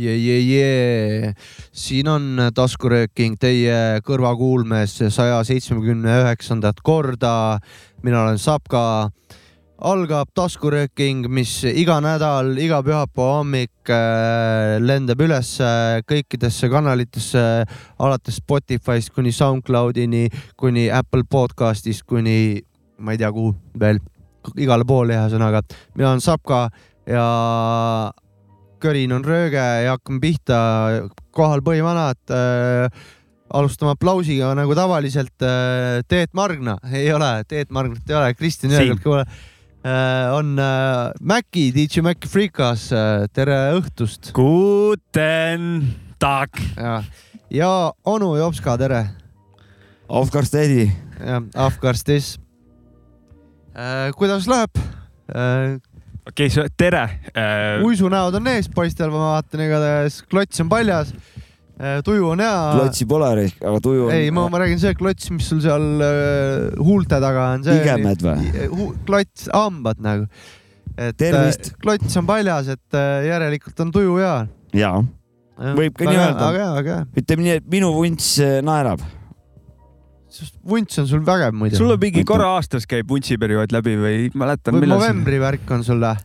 jee, jee, jee. Siin on taskurööking teie kõrvakuulmes saja seitsmekümne üheksandat korda. mina olen Sapka. algab taskurööking, mis iga nädal, iga pühapäeva hommik äh, lendab üles kõikidesse kanalitesse, alates Spotify'st kuni SoundCloudini, kuni Apple podcast'ist, kuni ma ei tea, kuhu veel, igale poole ühesõnaga. mina olen Sapka ja körin on rööge ja hakkame pihta. Kohal põhivanad äh,. alustame aplausiga nagu tavaliselt äh,. Teet Margna ei ole, Teet Margnat ei ole, Kristjan Jõegelk ei ole äh,. on äh, Maci, DJ Maci Freekas äh,. tere õhtust. Guten Tag. ja, ja onu Jopska, tere. Afgarstedi. jah, Afgarstis äh,. kuidas läheb äh,? Okei okay,, tere äh.... uisunäod on ees poistel, ma vaatan, igatahes klots on paljas. tuju on hea. klotsi pole, aga tuju on. ei, ma, ma räägin see klots, mis sul seal äh, huulte taga on. igemed või? klots, hambad nagu. et Tervist. klots on paljas, et äh, järelikult on tuju hea. jaa, võib ka nii öelda. ütleme nii, et minu vunts naerab vunts on sul vägev muidu. sul on mingi korra aastas käib vuntsiperiood läbi või mäletan. või novembri värk on sul või?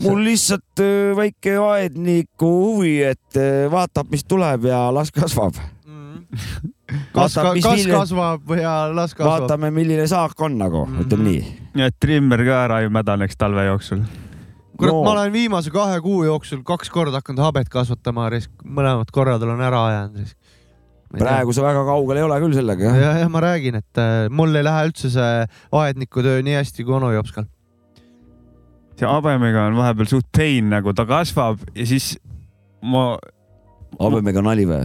mul lihtsalt väike aedniku huvi, et vaatab, mis tuleb ja las kasvab mm. kas, kas milline... kasvab ja las kasvab. vaatame, milline saak on nagu mm, -hmm. ütleme nii. ja et trimmer ka ära ei mädaneks talve jooksul. kurat no., ma olen viimase kahe kuu jooksul kaks korda hakanud habet kasvatama, mõlemad korrad olen ära jäänud praegu sa väga kaugel ei ole küll sellega, jah? jah, jah, ma räägin, et äh, mul ei lähe üldse see aednikutöö nii hästi kui onu Jopskal. see habemega on vahepeal suht pain, nagu ta kasvab ja siis ma. habemega nali või?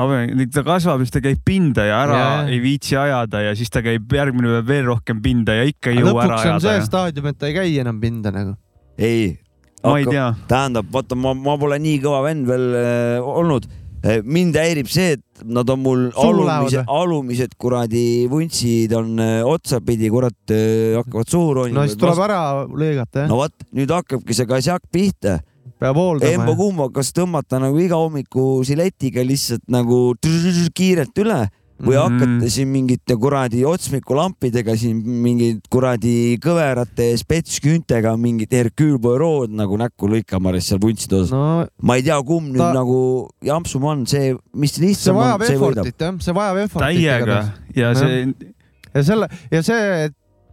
habemega, ta kasvab, siis ta käib pinda ja ära ja. ei viitsi ajada ja siis ta käib järgmine päev veel rohkem pinda ja ikka ei jõua ära ajada. lõpuks on see staadium, et ta ei käi enam pinda nagu. ei. ma ei tea. tähendab, vaata, ma, ma pole nii kõva vend veel äh, olnud mind häirib see, et nad on mul alumised, alumised kuradi vuntsid on eh, otsapidi, kurat, eh, hakkavad suhu ronima. no siis tuleb ära lõigata, jah. no vot, nüüd hakkabki see kasjak pihta. peab hooldama. Embo-kumba, kas tõmmata nagu iga hommiku siletiga lihtsalt nagu kiirelt üle või mm -hmm. hakkate siin mingite kuradi otsmikulampidega siin mingid kuradi kõverate spetsküüntega mingit Hercule Poirot nagu näkku lõikama seal vuntside osas no,. ma ei tea, kumb nüüd ta... nagu jampsum on, see, mis lihtsam see on, see võidab. jah, see vajab effort'it. täiega ja see. ja selle ja see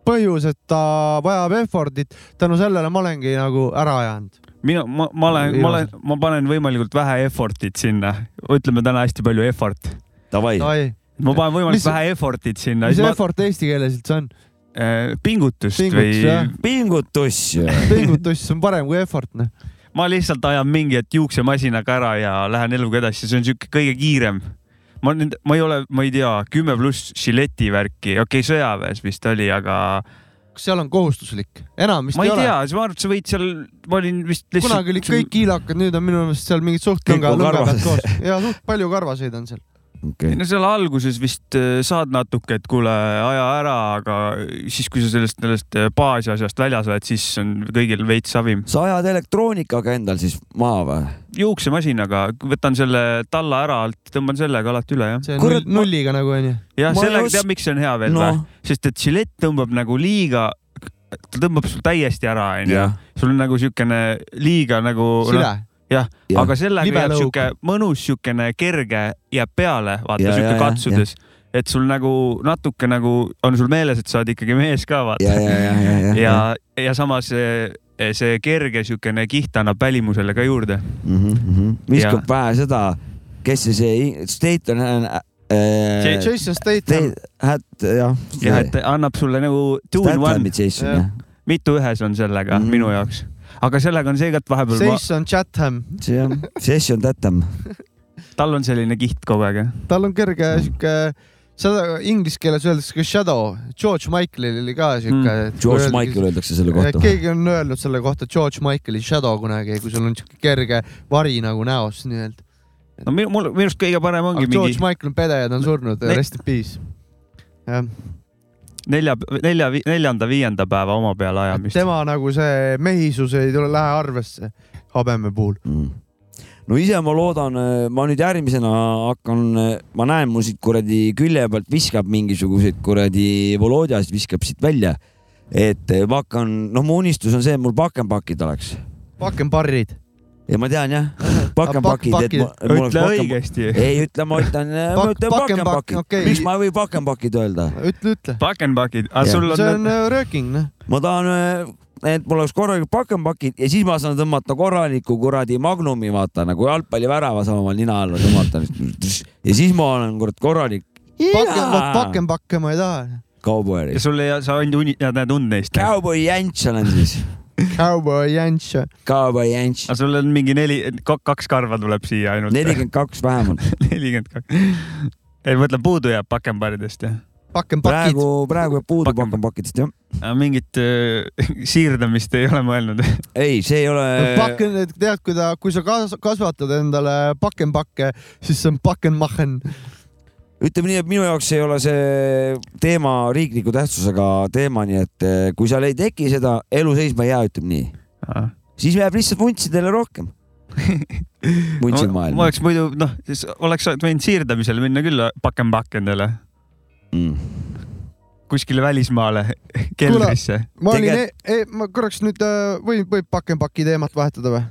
põhjus, et ta vajab effort'it, tänu sellele ma olengi nagu ära jäänud mina, ma, ma olen, ma olen, ma panen võimalikult vähe effort'it sinna, ütleme täna hästi palju effort. Davai, Davai ma panen võimalikult vähe effort'it sinna. mis ma... effort eesti keeles üldse on? Äh, pingutust pingutus, või? pingutus. pingutus on parem kui effort, noh. ma lihtsalt ajan mingi hetk juuksemasinaga ära ja lähen eluga edasi, see on siuke kõige kiirem. ma nüüd, ma ei ole, ma ei tea, kümme pluss žileti värki, okei okay,, sõjaväes vist oli, aga kas seal on kohustuslik? enam vist ma ei, ei tea, ma arvan, et sa võid seal, ma olin vist lihtsalt. kunagi olid kõik kiilakad, nüüd on minu meelest seal mingid suht ja suht palju karvaseid on seal okay.. no seal alguses vist äh, saad natuke, et kuule, aja ära, aga siis, kui sa sellest, sellest äh, baasasjast väljas oled, siis on kõigil veits savim. sa ajad elektroonikaga endal siis maha või? juuksemasinaga, võtan selle talla ära alt, tõmban sellega alati üle, jah. see on Kurat, nulliga nagu onju. jah, sellega tead, miks see on hea veel no. või? sest et žilett tõmbab nagu liiga ta tõmbab sul täiesti ära, onju. sul on nagu siukene liiga nagu. sile no, jah ja., aga sellega jääb sihuke mõnus, siukene kerge jääb peale, vaata sihuke katsudes et sul nagu natuke nagu on sul meeles, et sa oled ikkagi mees ka vaata. ja, ja, ja, ja, ja, ja, ja samas see, see kerge siukene kiht annab välimusele ka juurde mm. -hmm. viskab vähe seda, kes see, see Staten äh, äh,. Jason Statham. jah. jah, et annab sulle nagu two in one. mitu ühes on sellega mm -hmm. minu jaoks aga sellega on see ka, et vahepeal. Jason ma... Chatham. Jason Chatham tal on selline kiht kogu aeg, jah? tal on kerge sihuke seda inglise keeles öeldakse ka shadow, George Michaelil oli ka siuke Mm.. George Michael öeldakse selle kohta. keegi on öelnud selle kohta George Michaeli shadow kunagi, kui sul on siuke kerge vari nagu näos nii-öelda. no minu, mul minu arust kõige parem ongi aga George mingi Michael on pede ja ta on surnud, rest in peace. jah, nelja, nelja, neljanda-viienda päeva oma peale ajamist. tema nagu see mehisus ei tule, lähe arvesse habeme puhul. Mm. no ise ma loodan, ma nüüd järgmisena hakkan, ma näen, mul siit kuradi külje pealt viskab mingisuguseid kuradi Volodjasid viskab siit välja. et ma hakkan, noh, mu unistus on see, et mul pakenpakid oleks pakenbarrid. ja ma tean jah, pakenpakid, et ma, mul oleks ütle paken- õigesti. ei ütle, ma ütlen, ma Pak- ütlen pakenpakk, pakenpakid okei. miks ma ei või pakenpakid öelda? ütle, ütle. Pakenpakid, aga Jah. sul see on on, äh, rööking, noh. ma tahan, et mul oleks korralikud pakenpakid ja siis ma saan tõmmata korraliku kuradi magnumi, vaata nagu jalgpallivärava saan oma nina alla tõmmata. ja siis ma olen kurat korralik paken, pakenpakke ma ei taha. kauboer ja. sul ei, sa ainult uni-, näed und neist. Cowboy Jänts olen siis. Cowboy Jants. Cowboy Jänts. sul on mingi neli, kaks karva tuleb siia ainult. nelikümmend kaks vähemalt. nelikümmend kaks. ei, ma mõtlen, puudu jääb pakenbaridest jah? pakenpakid. praegu, praegu jääb puudu Paken- pakenpakidest jah. mingit äh, siirdamist ei ole mõelnud. ei, see ei ole. paken, tead, kui ta, kui sa kas- kasvatad endale pakenpakke, siis see on pakenmachen. Ütleme nii, et minu jaoks ei ole see teema riikliku tähtsusega teema, nii et eh, kui seal ei teki seda, elu seisma ei jää, ütleme nii. siis jääb lihtsalt vuntsidele rohkem. vuntsid ma maailma oleks muidu noh, siis oleks võinud siirdamisele minna küll pakenpakendele mm.. kuskile välismaale keldrisse. ma olin Tegelikult- e, e, ma korraks nüüd äh, võib, võib pakenpaki teemat vahetada või?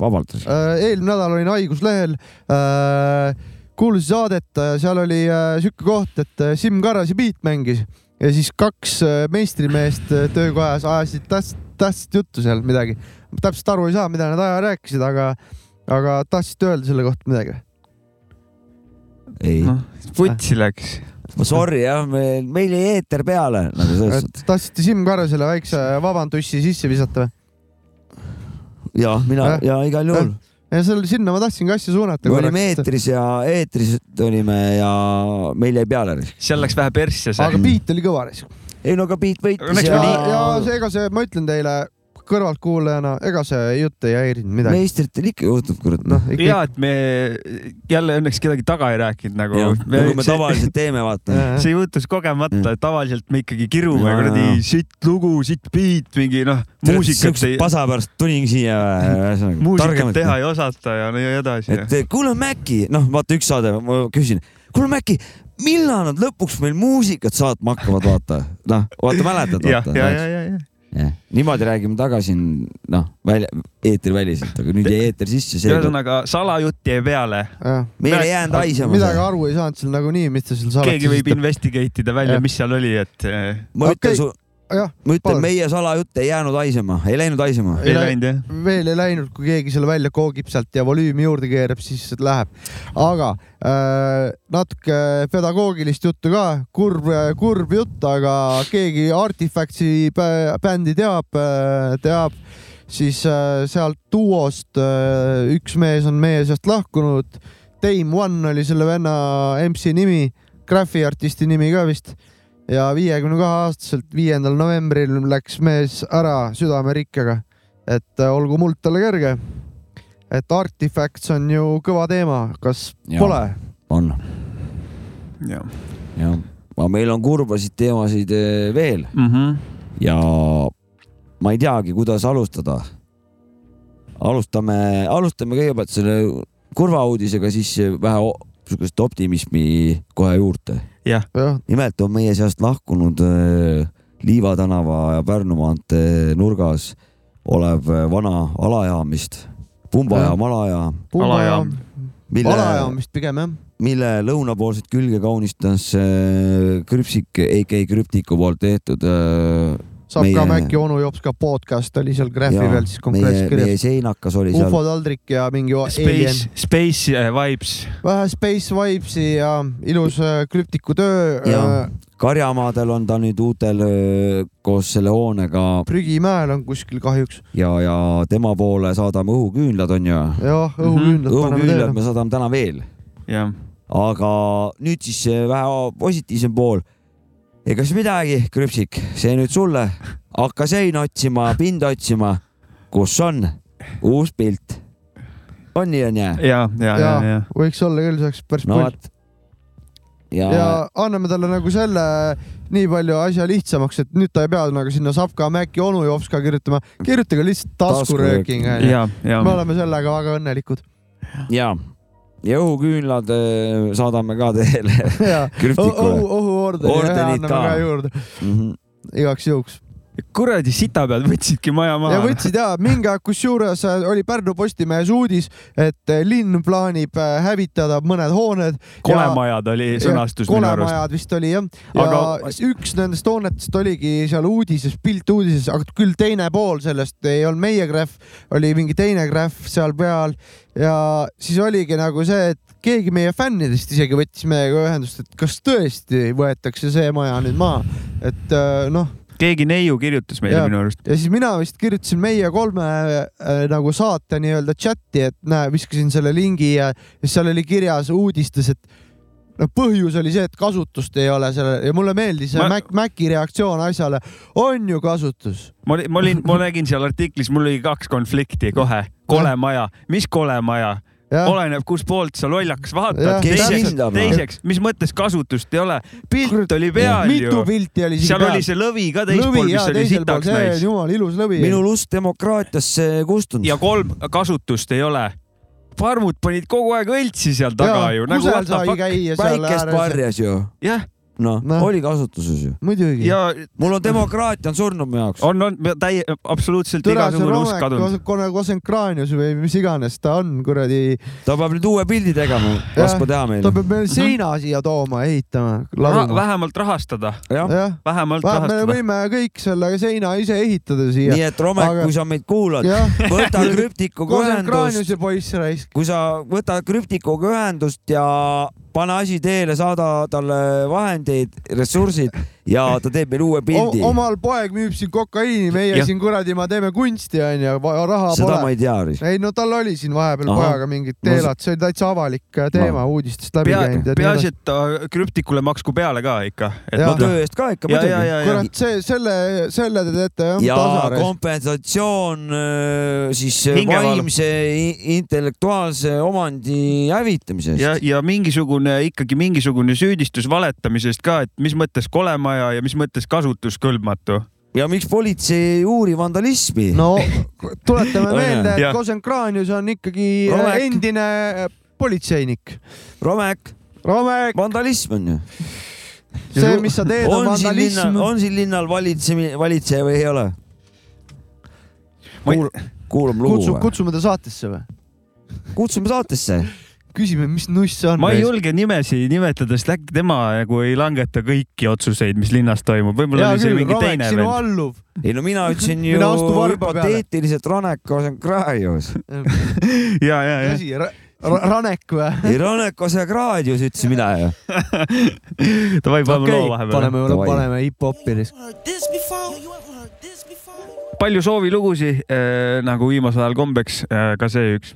vabalt. eelmine nädal olin haiguslehel. Kuulasin saadet, seal oli äh, sihuke koht, et äh, Siim Karras ja Beat mängis ja siis kaks äh, meistrimeest töökojas ajasid tähtsat, tähtsat juttu seal midagi. täpselt aru ei saa, mida nad aja rääkisid, aga, aga tahtsite öelda selle kohta midagi? ei, noh, vutsi läks. sorry jah, meil, meil jäi eeter peale nagu selles suhtes. tahtsite Siim Karrasele väikse vabantussi sisse visata või? ja mina Jah. ja igal juhul. Ja seal sinna ma tahtsingi asja suunata. me olime eetris ja eetris olime ja meil jäi peale. seal läks vähe persse see aga. Beat oli kõva ei no aga Beat võitis ja, ja, ja see, ega see, ma ütlen teile kõrvaltkuulajana, ega see jutt ei häirinud midagi. meistritel ikka juhtub, kurat. noh, ja, et me jälle õnneks kedagi taga ei rääkinud nagu. nagu me tavaliselt teeme, vaata. see juhtus kogemata, tavaliselt me ikkagi kirume kuradi sitt lugu, sitt beat, mingi noh, muusikat ei, pasa pärast tulingi siia. muusikat teha ei osata ja nii edasi. et kuule Mäkki, noh, vaata üks saade, ma küsin, kuule Mäkki, millal nad lõpuks meil muusikat saatma hakkavad, vaata, noh, vaata mäletad, jah, ja, ja, vaata. ja, ja. niimoodi räägime tagasi, noh, välja, eetriväliselt, aga nüüd jäi eeter sisse, ühesõnaga salajutt jäi peale, meil ei jäänud haisema midagi aru ei saanud seal nagunii, mis ta seal salatas. keegi võib investigate ida välja, Jah. mis seal oli, et eh, ma Okei. ütlen su, jah, ma ütlen, meie salajutt ei jäänud haisema, ei läinud haisema. ei Ei läinud jah. veel ei läinud, kui keegi selle välja koogib sealt ja volüümi juurde keerab, siis läheb. aga äh, natuke pedagoogilist juttu ka, kurb, kurb jutt, aga keegi Artifactsi bä- bändi teab, teab, siis äh, sealt duost äh, üks mees on meie seast lahkunud. Dame One oli selle venna MC nimi, Graffi artisti nimi ka vist ja viiekümne kahe aastaselt viiendal novembril läks mees ära südamerikkega et äh, olgu muld talle kerge. et Artifacts on ju kõva teema, kas ja. pole? on, jah. jah. aga meil on kurbasid teemasid eh, veel Mhm. ja ma ei teagi, kuidas alustada. alustame, alustame kõigepealt selle kurva uudisega, siis vähe sihukest optimismi kohe juurde. Nimelt on meie seast lahkunud äh, Liiva tänava ja Pärnu maantee nurgas olev äh, vana alajaamist, pumbajaam, alajaam, alajaam. vist pigem jah. mille lõunapoolset külge kaunistas äh, Krüpsik, AK Krüptiku poolt tehtud äh, saab Meie- ka Mäkki onu jops ka podcast oli seal graafi peal siis meie konkreetselt, meie kirjas. seinakas oli seal ufo taldrik ja mingi Space, Space eh, Vibes. vähe space vibes'i ja ilus äh, krüptiku töö. Jaa. Karjamaadel on ta nüüd uutel koos selle hoonega prügimäel on kuskil kahjuks. ja, ja tema poole saadame õhuküünlad, onju. jah, õhuküünlad paneme õhuküünlad teele. me saadame täna veel jah, aga nüüd siis vähe positiivsem pool. Ega siis midagi, krüpsik, see nüüd sulle, hakka seina otsima, pinda otsima, kus on? Uus pilt. on nii, on jää? ja, ja, ja, ja, ja. võiks olla küll, see oleks päris no pull. ja, ja anname talle nagu selle nii palju asja lihtsamaks, et nüüd ta ei pea nagu sinna Sapka, Mäkki, onu Jopska kirjutama, kirjutage lihtsalt taskurööking onju. me oleme sellega väga õnnelikud. ja, ja õhuküünlad äh, saadame ka teele ja krüptikule õhu, õhuordeni Ordenid ka. mm. -hmm. igaks juhuks. kuradi sitapead võtsidki maja maha. ja võtsid ja mingi aeg, kusjuures äh, oli Pärnu Postimehes uudis, et äh, linn plaanib äh, hävitada mõned hooned. kolemajad oli sõnastus minu arust. kolemajad vist oli jah, ja Aga- üks nendest hoonetest oligi seal uudises, pilt uudises, aga küll teine pool sellest ei olnud meie krahv, oli mingi teine krahv seal peal ja siis oligi nagu see, et keegi meie fännidest isegi võttis meiega ühendust, et kas tõesti võetakse see maja nüüd maha, et äh, noh keegi neiu kirjutas meile Jaa. minu arust. ja siis mina vist kirjutasin meie kolme äh, nagu saate nii-öelda chati, et näe, viskasin selle lingi ja, ja seal oli kirjas uudistes, et no põhjus oli see, et kasutust ei ole sellel ja mulle meeldis Ma- Mac, Maci reaktsioon asjale, on ju kasutus. ma olin, ma olin, ma nägin seal artiklis, mul oli kaks konflikti kohe. kole maja, mis kole maja? oleneb, kus poolt sa lollakas vaatad. Teiseks teiseks, mis mõttes kasutust ei ole? pilt oli peal mitu ju. pilti oli siin seal peal oli. see lõvi ka teispool, mis ja oli sitaks näis. jumala ilus lõvi. minu lust demokraatiasse kustunud. ja kolm kasutust ei ole. parmud panid kogu aeg õltsi seal taga ju. nagu what the fuck. seal päikest varjas ju, jah, noh Noh. oli kasutuses ju. muidugi. ja mul on demokraatia on surnud mu jaoks. on, on täie, absoluutselt igasugune usk kadunud. Romek, Kosenkraanius või mis iganes ta on, kuradi, ta peab nüüd uue pildi tegema, laskma teha ta meile. peab meil seina siia tooma, ehitama, laduma. vähemalt rahastada, vähemalt me rahastada. võime kõik selle seina ise ehitada siia. nii et Romek Aga-, kui sa meid kuulad, võta krüptikuga ühendust, Kosenkraaniuse poiss raisk. kui sa võtad krüptikuga ühendust ja pane asi teele, saada talle vahendeid, ressursid ja ta teeb meile uue pildi. omal poeg müüb siin kokaiini, meie Jah. siin kuradi, ma teeme kunsti onju, raha seda ma pole. ei tea. ei no tal oli siin vahepeal pojaga mingid teelad, see oli täitsa avalik äh, teema No. uudistest läbi käinud. peaasi, et ta krüptikule maksku peale ka ikka. No töö eest ka ikka ja, ja, muidugi. ja, ja kurat, see, selle, selle te teete jah, ja kompensatsioon öö, siis öö, Hingeval- vaimse intellektuaalse omandi hävitamise ja, eest. ja mingisugune ikkagi mingisugune süüdistus valetamisest ka, et mis mõttes kolemaja ja mis mõttes kasutuskõlbmatu. ja miks politsei ei uuri vandalismi? no tuletame On meelde, et. Kosenkraanius on ikkagi äh, Romek. endine äh, politseinik. Romek, Romek, vandalism on ju. see, mis sa teed, on vandalism. on siin linnal valitsemine, valitseja või ei ole? Kuulame lugu kutsume ta saatesse või? kutsume saatesse. küsime, mis nuss see on. ma ei julge nimesid nimetada, sest äkki tema nagu ei langeta kõiki otsuseid, mis linnas toimub, võib-olla oli see küll, mingi Romek, teine vend. alluv. ei no mina ütlesin ju hüpoteetiliselt Ranek Osenkrajus. ja, ja, ja. asi, Ranek või? ei Ranek Osenkrajus ütlesin mina ju. Davai, paneme okei loo, vahepeal. paneme, paneme hip-hopi. before? palju soovilugusid äh, nagu viimasel ajal kombeks äh,, ka see üks.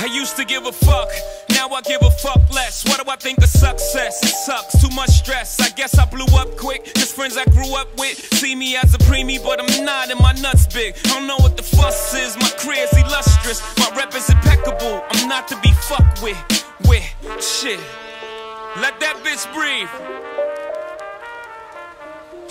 I used to give a fuck, now I give a fuck less. What do I think of success? It sucks, too much stress. I guess I blew up quick. Just friends I grew up with see me as a preemie, but I'm not, and my nuts big. I don't know what the fuss is. My career's illustrious, my rep is impeccable. I'm not to be fucked with. With shit. Let that bitch breathe.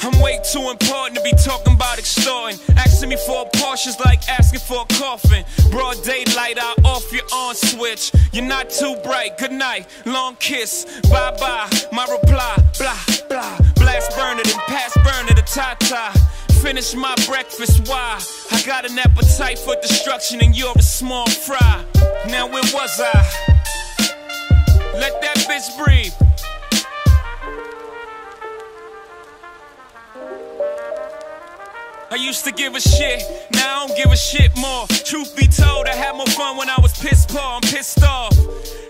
I'm way too important to be talking about extorting. Asking me for a Porsche's like asking for a coffin. Broad daylight, I off your on switch. You're not too bright. Good night, long kiss. Bye bye. My reply, blah blah. Blast burner, then pass burner to Tata. Finish my breakfast. Why? I got an appetite for destruction, and you're a small fry. Now where was I? Let that bitch breathe. I used to give a shit, now I don't give a shit more. Truth be told, I had more fun when I was pissed poor, I'm pissed off.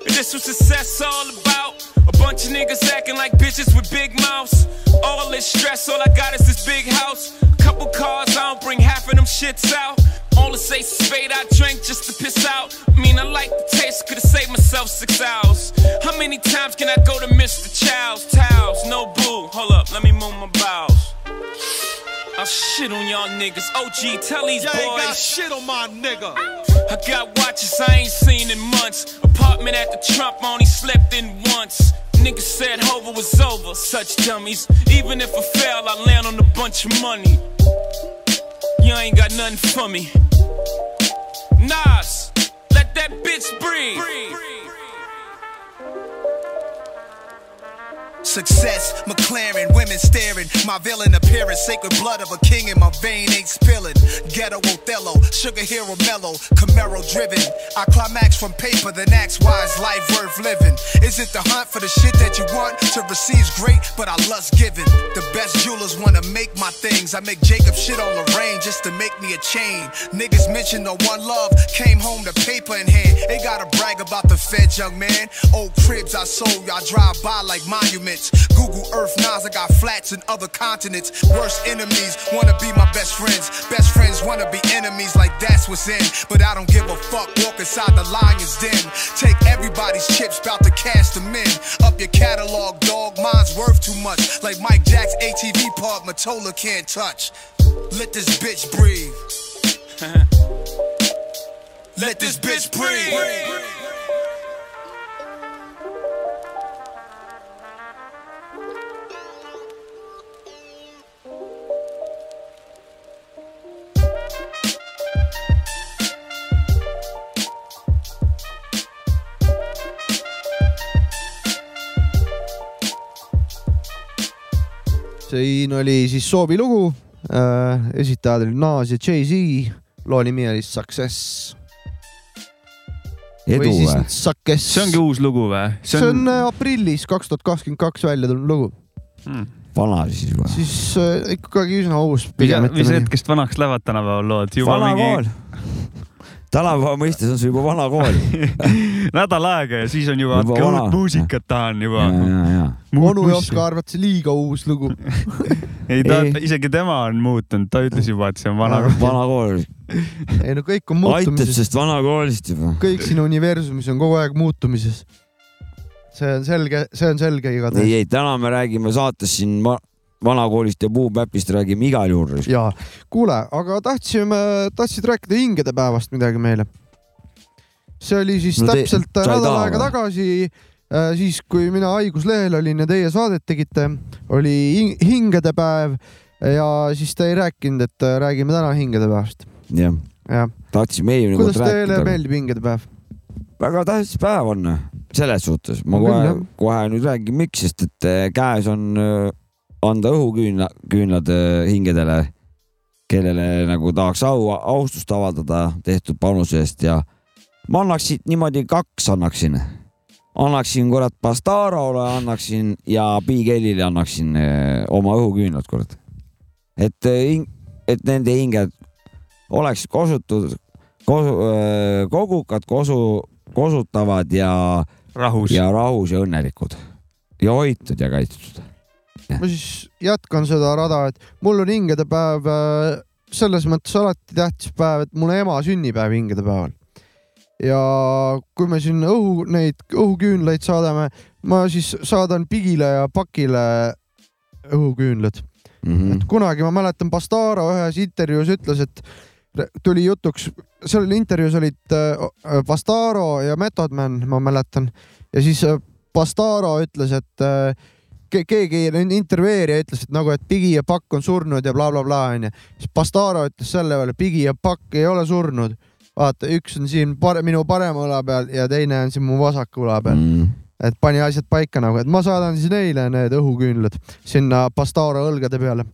If this was success all about, a Bunch of niggas acting like bitches with big mouths. All this stress, all I got is this big house. Couple cars, I don't bring half of them shits out. All the say spade I drink just to piss out. I mean, I like the taste, could've saved myself six hours. How many times can I go to Mr. Chow's? Towels, no boo. Hold up, let me move my bowels. I'll shit on y'all niggas. OG, tell these Y'all ain't got shit on my nigga. I got watches I ain't seen in months. Apartment at the Trump, I only slept in once. Niggas said Hova was over, such dummies. Even if I fail, I land on a bunch of money. You ain't got nothing for me. Nas, let that bitch breathe. Success, McLaren, women staring. My villain appearance, sacred blood of a king in my vein ain't spilling. Ghetto Othello, sugar hero mellow, Camaro driven. I climax from paper, then ask why is life worth living? Is it the hunt for the shit that you want? To receive's great, but I lust giving. The best jewelers wanna make my things. I make Jacob shit on the Lorraine just to make me a chain. Niggas mention the one love, came home to paper in hand. They gotta brag about the feds, young man. Old cribs I sold, y'all drive by like monuments. Google Earth, Nas, I got flats in other continents. Worst enemies wanna be my best friends. Best friends wanna be enemies, like that's what's in. But I don't give a fuck, walk inside the lion's den. Take everybody's chips, bout to cash them in. Up your catalog, dog, mine's worth too much. Like Mike Jack's ATV part, Matola can't touch. Let this bitch breathe. Let this bitch breathe. Siin oli siis Soovi lugu äh,, esitajad olid Nas ja Jay-Z, loo nimi oli Success. edu või või? Success. see ongi uus lugu või? see on äh, aprillis kaks tuhat kakskümmend kaks välja tulnud lugu, vana siis juba. siis äh, ikkagi üsna uus. mis hetkest vanaks lähevad tänapäeval lood? juba vana mingi kool. Tänapäeva mõistes on see juba vana kool. nädal aega ja siis on juba, Juba uut muusikat tahan juba. ja, ja, ja. onu ei oska arvata, see liiga uus lugu. ei ta Ei., isegi tema on muutunud, ta ütles juba, et see on vana. vana kool, ei no kõik on aitab muutumises, sest vana koolist juba. kõik sinu universumis on kogu aeg muutumises. see on selge, see on selge ei, igatahes. ei täna me räägime saates siin va- vanakoolist ja puupäpist räägime igal juhul. ja kuule, aga tahtsime, tahtsid rääkida hingedepäevast midagi meile? see oli siis No te- täpselt nädal aega tagasi, siis kui mina haiguslehel olin ja teie saadet tegite, oli hing- hingedepäev ja siis te ei rääkinud, et äh, räägime täna hingedepäevast. jah, jah, tahtsime eelmine kuidas kord teile rääkida. meeldib hingedepäev? väga tähtis päev on, selles suhtes. ma kohe kohe nüüd räägin, miks, sest et äh, käes on äh, anda õhuküünla, küünlad hingedele, kellele nagu tahaks au, austust avaldada tehtud panuse eest ja ma annaksin niimoodi kaks annaksin. annaksin kurat Pastarole annaksin ja Big L-ile annaksin äh, oma õhuküünlad kurat. et, et nende hinged oleksid kosutud, kosu,, kogukad, kosu, kosutavad ja, rahus. ja rahus ja õnnelikud ja hoitud ja kaitstud. Ma siis jätkan seda rada, et mul on hingedepäev äh, selles mõttes alati tähtis päev, et mul ema sünnipäev hingedepäeval. ja kui me siin õhu, neid õhuküünlaid saadame, ma siis saadan Pigile ja Pakile õhuküünlad. Mhm. et kunagi ma mäletan, Pastaro ühes intervjuus ütles, et tuli jutuks, seal intervjuus olid äh, Pastaro ja Method Man, ma mäletan, ja siis äh, Pastaro ütles, et äh, keegi intervjueerija ütles, et nagu, et Bigi ja Pakk on surnud ja blablabla onju. siis Pastaro ütles selle peale, Bigi ja Pakk ei ole surnud. vaata, üks on siin pare, minu parema õla peal ja teine on siin mu vasaku õla peal. Mm. et pani asjad paika nagu, et ma saadan siis neile need õhuküünlad sinna Pastaro õlgade peale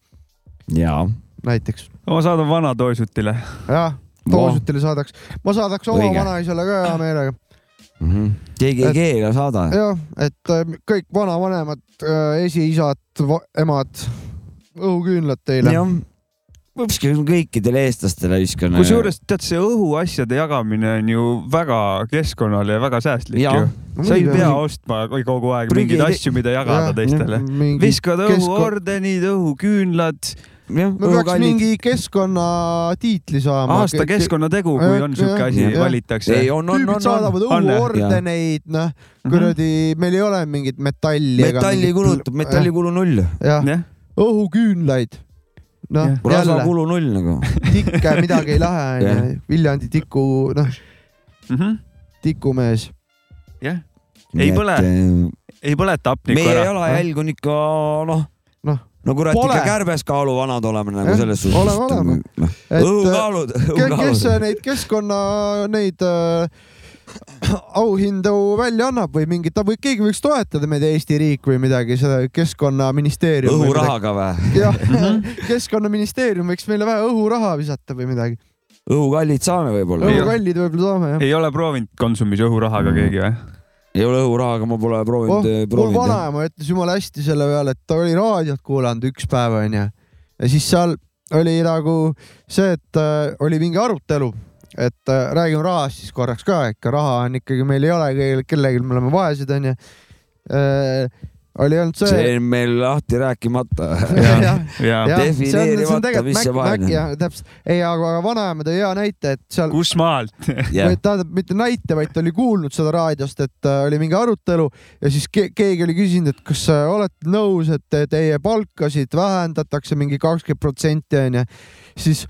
ja, näiteks. ma saadan vana Toosutile. jah, Toosutile saadaks, ma saadaks oma Õige. vanaisale ka hea meelega. Mhm. keegi ei keela saada. jah, et äh, kõik vanavanemad, esiisad, emad, õhuküünlad teile. jah, kõikidele eestlastele viskan. kusjuures tead, see õhuasjade jagamine on ju väga keskkonnale ja väga säästlik Jaa. ju. sa ei pea ostma kogu aeg Prügi- mingeid asju, mida jagada Jah, teistele. viskad õhuordenid, õhuküünlad, me peaks mingi keskkonnatiitli saama. aasta keskkonnategu, kui on siuke asi valitakse ei, on, on, tüübid on, saadavad õhuordeneid, noh, Mhm. kuradi, meil ei ole mingit metalli. metalli kulutub, metallikulu null. jah, õhuküünlaid. noh rasvakulu null nagu. tikke midagi ei lähe, onju. Viljandi tiku, noh, Mhm. tikumees. jah, Ei põle. ei põleta hapnikku meie ära. jalajälg on ikka Noh, no kurat ikka kärbeskaalu vanad oleme nagu selles suhtes. oleme, oleme. Et, õhukaalud, kes õhukaalud. neid keskkonna neid äh, auhindu välja annab või mingit, või keegi võiks toetada meid Eesti riik või midagi, seda keskkonnaministeerium. õhurahaga või? jah keskkonnaministeerium võiks meile vähe õhuraha visata või midagi. õhukallid saame võib-olla. Ei ole. õhukallid võib-olla saame jah. ei ole proovinud Konsumis õhurahaga Mhm. keegi või? Ei ole õhurahaga, ma pole oh, proovinud, mul proovinud. vanaema ütles jumala hästi selle peale, et ta oli raadiot kuulanud üks päev onju ja siis seal oli nagu see, et äh, oli mingi arutelu, et äh, räägime rahast siis korraks ka, ikka raha on ikkagi meil ei ole kellelgi, me oleme vaesed onju äh,. Oli ainult see, see on meil lahti rääkimata. Defineerimata, tegelikult mis see Mac on. täpselt, ei, aga vanaema tõi hea näite, et seal kus maalt? jah, tähendab mitte näite, vaid ta oli kuulnud seda raadiost, et äh, oli mingi arutelu ja siis ke keegi oli küsinud, et kas äh, olete nõus, et te- teie palkasid vähendatakse mingi kakskümmend protsenti onju, siis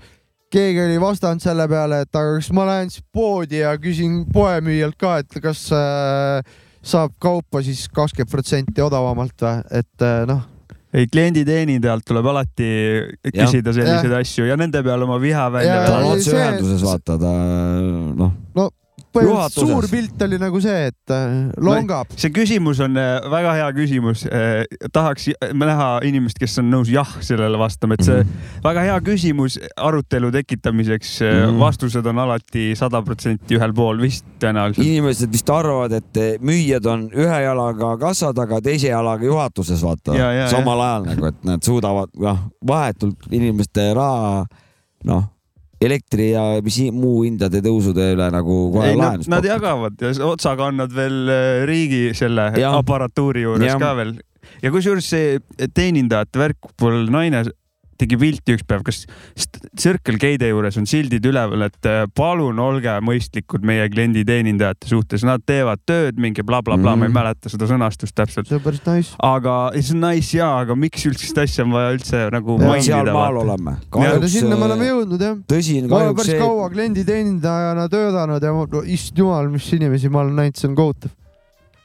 keegi oli vastanud selle peale, et aga kas ma lähen siis poodi ja küsin poemüüjalt ka, et kas äh, saab kaupa siis kakskümmend protsenti odavamalt või, et äh, noh, ei, klienditeenindajalt tuleb alati küsida selliseid Jah. asju ja nende peale oma viha välja Ja- ta on otseühenduses, vaata ta noh, põhimõtteliselt suur pilt oli nagu see, et äh, longab. see küsimus on äh, väga hea küsimus. tahaks j- näha inimest, kes on nõus jah sellele vastama, et see Mhm. väga hea küsimus arutelu tekitamiseks. Mhm. vastused on alati sada protsenti ühel pool vist tõenäoliselt. inimesed vist arvavad, et müüjad on ühe jalaga kassa taga, teise jalaga juhatuses, vaata Ja, ja,, samal ajal nagu, et nad suudavad noh, vahetult inimeste raha noh, elektri ja mis muu hindade tõusude üle nagu kohe ei, nad, lahendust nad. jagavad ja otsaga on nad veel äh, riigi selle Jah. aparatuuri juures Jah. ka veel. ja kusjuures see teenindajate värk, mul naine tegi pilti üks päev, kas Circle K-de juures on sildid üleval, et äh, palun olge mõistlikud meie kliendi teenindajate suhtes, nad teevad tööd mingi blablabla bla,, bla, ma ei Mhm. mäleta seda sõnastust täpselt. see on päris nice. aga see on nice jaa, aga miks üldse seda asja on vaja üldse nagu Ja, mainida? sealmaal oleme. kahjuks sinna me oleme jõudnud jah. tõsi, ma olen päris see, kaua klienditeenindajana töötanud ja ma- no, issand jumal, mis inimesi ma olen näinud, see on kohutav.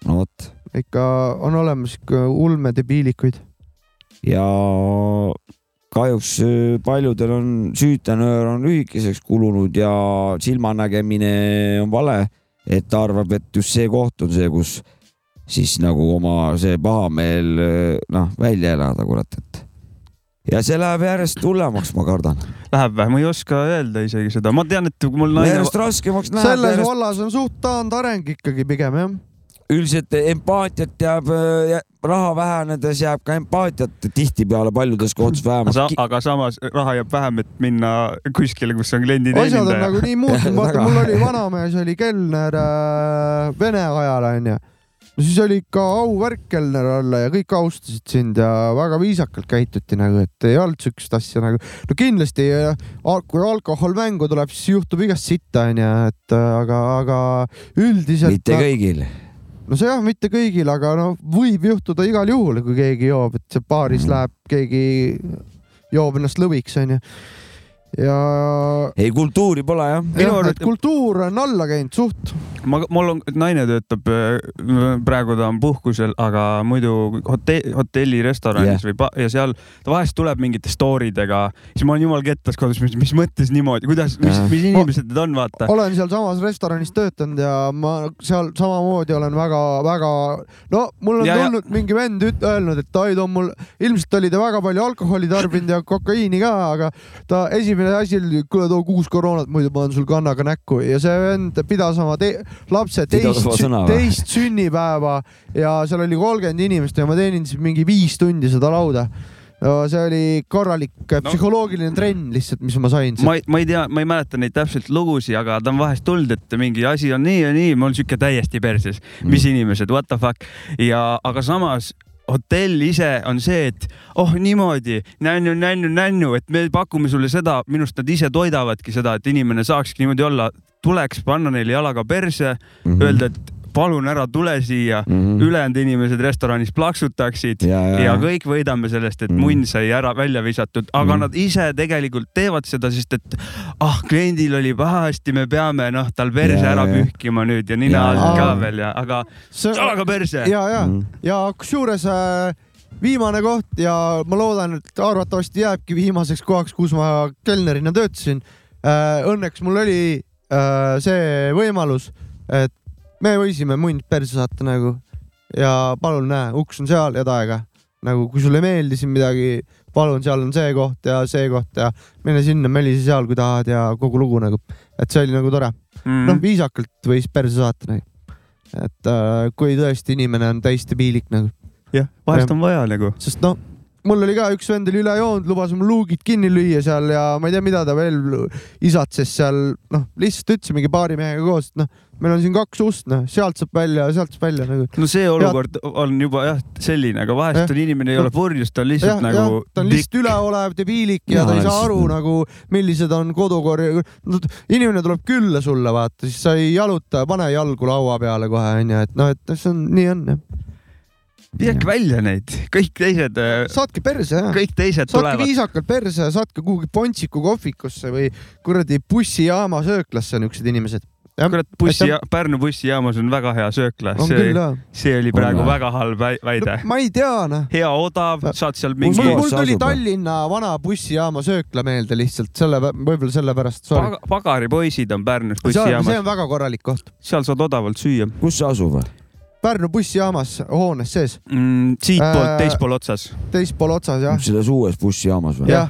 no vot ikka on olemas ulmedebiilikuid. ja kahjuks äh, paljudel on süütenöör on lühikeseks kulunud ja silmanägemine on vale, et ta arvab, et just see koht on see, kus siis nagu oma see pahameel äh, noh välja elada, kurat, et ja see läheb järjest hullemaks, ma kardan. Läheb või? ma ei oska öelda isegi seda, ma tean, et mul naine järjest raskemaks läheb, selles järjest vallas on suht taandareng ikkagi pigem jah. Üldiselt empaatiat jääb, raha vähenedes jääb ka empaatiat tihtipeale paljudes kohtades Sa, vähemaks. aga samas raha jääb vähem, et minna kuskile, kus on asjad on klienditeenindaja. nagu nii muutunud, vaata mul oli vanamees oli kelner äh, Vene ajal onju. no siis oli ikka auvärk kelner olla ja kõik austasid sind ja väga viisakalt käituti nagu, et ei olnud siukest asja nagu. no kindlasti, kui alkohol mängu tuleb, siis juhtub igast sitta onju, et äh, aga, aga üldiselt. mitte kõigil. No see jah, mitte kõigil, aga no võib juhtuda igal juhul, kui keegi joob, et see baaris Mhm. läheb, keegi joob ennast lõviks onju. ja, ei, kultuuri pole jah. Minu jah, et kultuur on alla käinud suht. ma, mul on, naine töötab, praegu ta on puhkusel, aga muidu hotell, hotelli restoranis Jah. või ja seal ta vahest tuleb mingite story dega, siis ma olen jumal kettas kodus, mis, mis mõttes niimoodi, kuidas, mis mis inimesed need on, vaata. olen sealsamas restoranis töötanud ja ma seal samamoodi olen väga-väga, no mul on Ja- ja, ja- tulnud mingi vend üt- öelnud, et ai, too mul, ilmselt oli ta väga palju alkoholi tarbinud ja kokaiini ka, aga ta esimene asi oli, kuule too kuus koroonat, muidu panen sul kannaga näkku ja see vend pidas oma te lapse teist teist sünnipäeva ja seal oli kolmkümmend inimest ja ma teenindasin mingi viis tundi seda lauda no see oli korralik no. No. psühholoogiline trenn lihtsalt, mis ma sain. ma ei, ma ei tea, ma ei mäleta neid täpselt lugusid, aga ta on vahest tulnud, et mingi asi on nii ja nii, mul sihuke täiesti perses, mis Mm. inimesed, what the fuck ja, aga samas hotell ise on see, et oh niimoodi nännu, nännu, nännu, et me pakume sulle seda, minu arust nad ise toidavadki seda, et inimene saakski niimoodi olla, tuleks panna neile jalaga perse, Mhm. öelda, et palun ära tule siia, ülejäänud inimesed restoranis plaksutaksid Ja, ja, ja kõik võidame sellest, et Mhm. munn sai ära välja visatud, aga Mhm. nad ise tegelikult teevad seda, sest et ah, kliendil oli pahasti, me peame noh, tal perse Ja, ära ja. pühkima nüüd ja nina Ja, alt ka veel ja, aga jalaga perse. ja, ja Mhm. ja kusjuures äh, viimane koht ja ma loodan, et arvatavasti jääbki viimaseks kohaks, kus ma kelnerina töötasin äh,. Õnneks mul oli äh, see võimalus, et me võisime mund perse saata nagu ja palun näe, uks on seal ja taega. nagu kui sulle ei meeldi siin midagi, palun, seal on see koht ja see koht ja mine sinna, mälise seal, kui tahad ja kogu lugu nagu, et see oli nagu tore. Mhm. noh, viisakalt võis perse saata nagu. et äh, kui tõesti inimene on täiesti piilik nagu, jah, vahest on vaja nagu. sest noh, mul oli ka üks vend oli üle joonud, lubas mul luugid kinni lüüa seal ja ma ei tea, mida ta veel isatses seal, noh, lihtsalt ütles mingi paari mehega koos, et noh, meil on siin kaks ust, noh, sealt saab välja ja sealt saab välja nagu. no see olukord on juba jah selline, aga vahest Jah. on inimene ei ole purjus, ta on lihtsalt nagu ta on lihtsalt üleolev debiilik ja, Jaa, ta ei saa aru nagu, millised on kodukorra no,, inimene tuleb külla sulle, vaata, siis sa ei jaluta, pane jalgu laua peale kohe onju, et noh, et see on, nii on jah. Visake välja neid, kõik teised, saatke perse jah. kõik teised saatke tulevad. viisakalt perse ja saatke kuhugi Pontsiku kohvikusse või kuradi bussijaama sööklasse niisugused inimesed. kurat, bussi, Pärnu bussijaamas on väga hea söökla, on see see oli On praegu või? väga halb väi- väide. ma ei tea noh. hea odav, saad seal mingi mul, tuli? Tallinna vana bussijaama söökla meelde lihtsalt selle, võib-olla sellepärast. Pag- pagaripoisid on Pärnus on, see bussijaamas, on väga korralik koht. seal saad odavalt süüa kus see asub? Pärnu bussijaamas hoones sees, mm,. siitpoolt Äh, teisel pool otsas, teispool otsas jah, selles uues bussijaamas või? jah,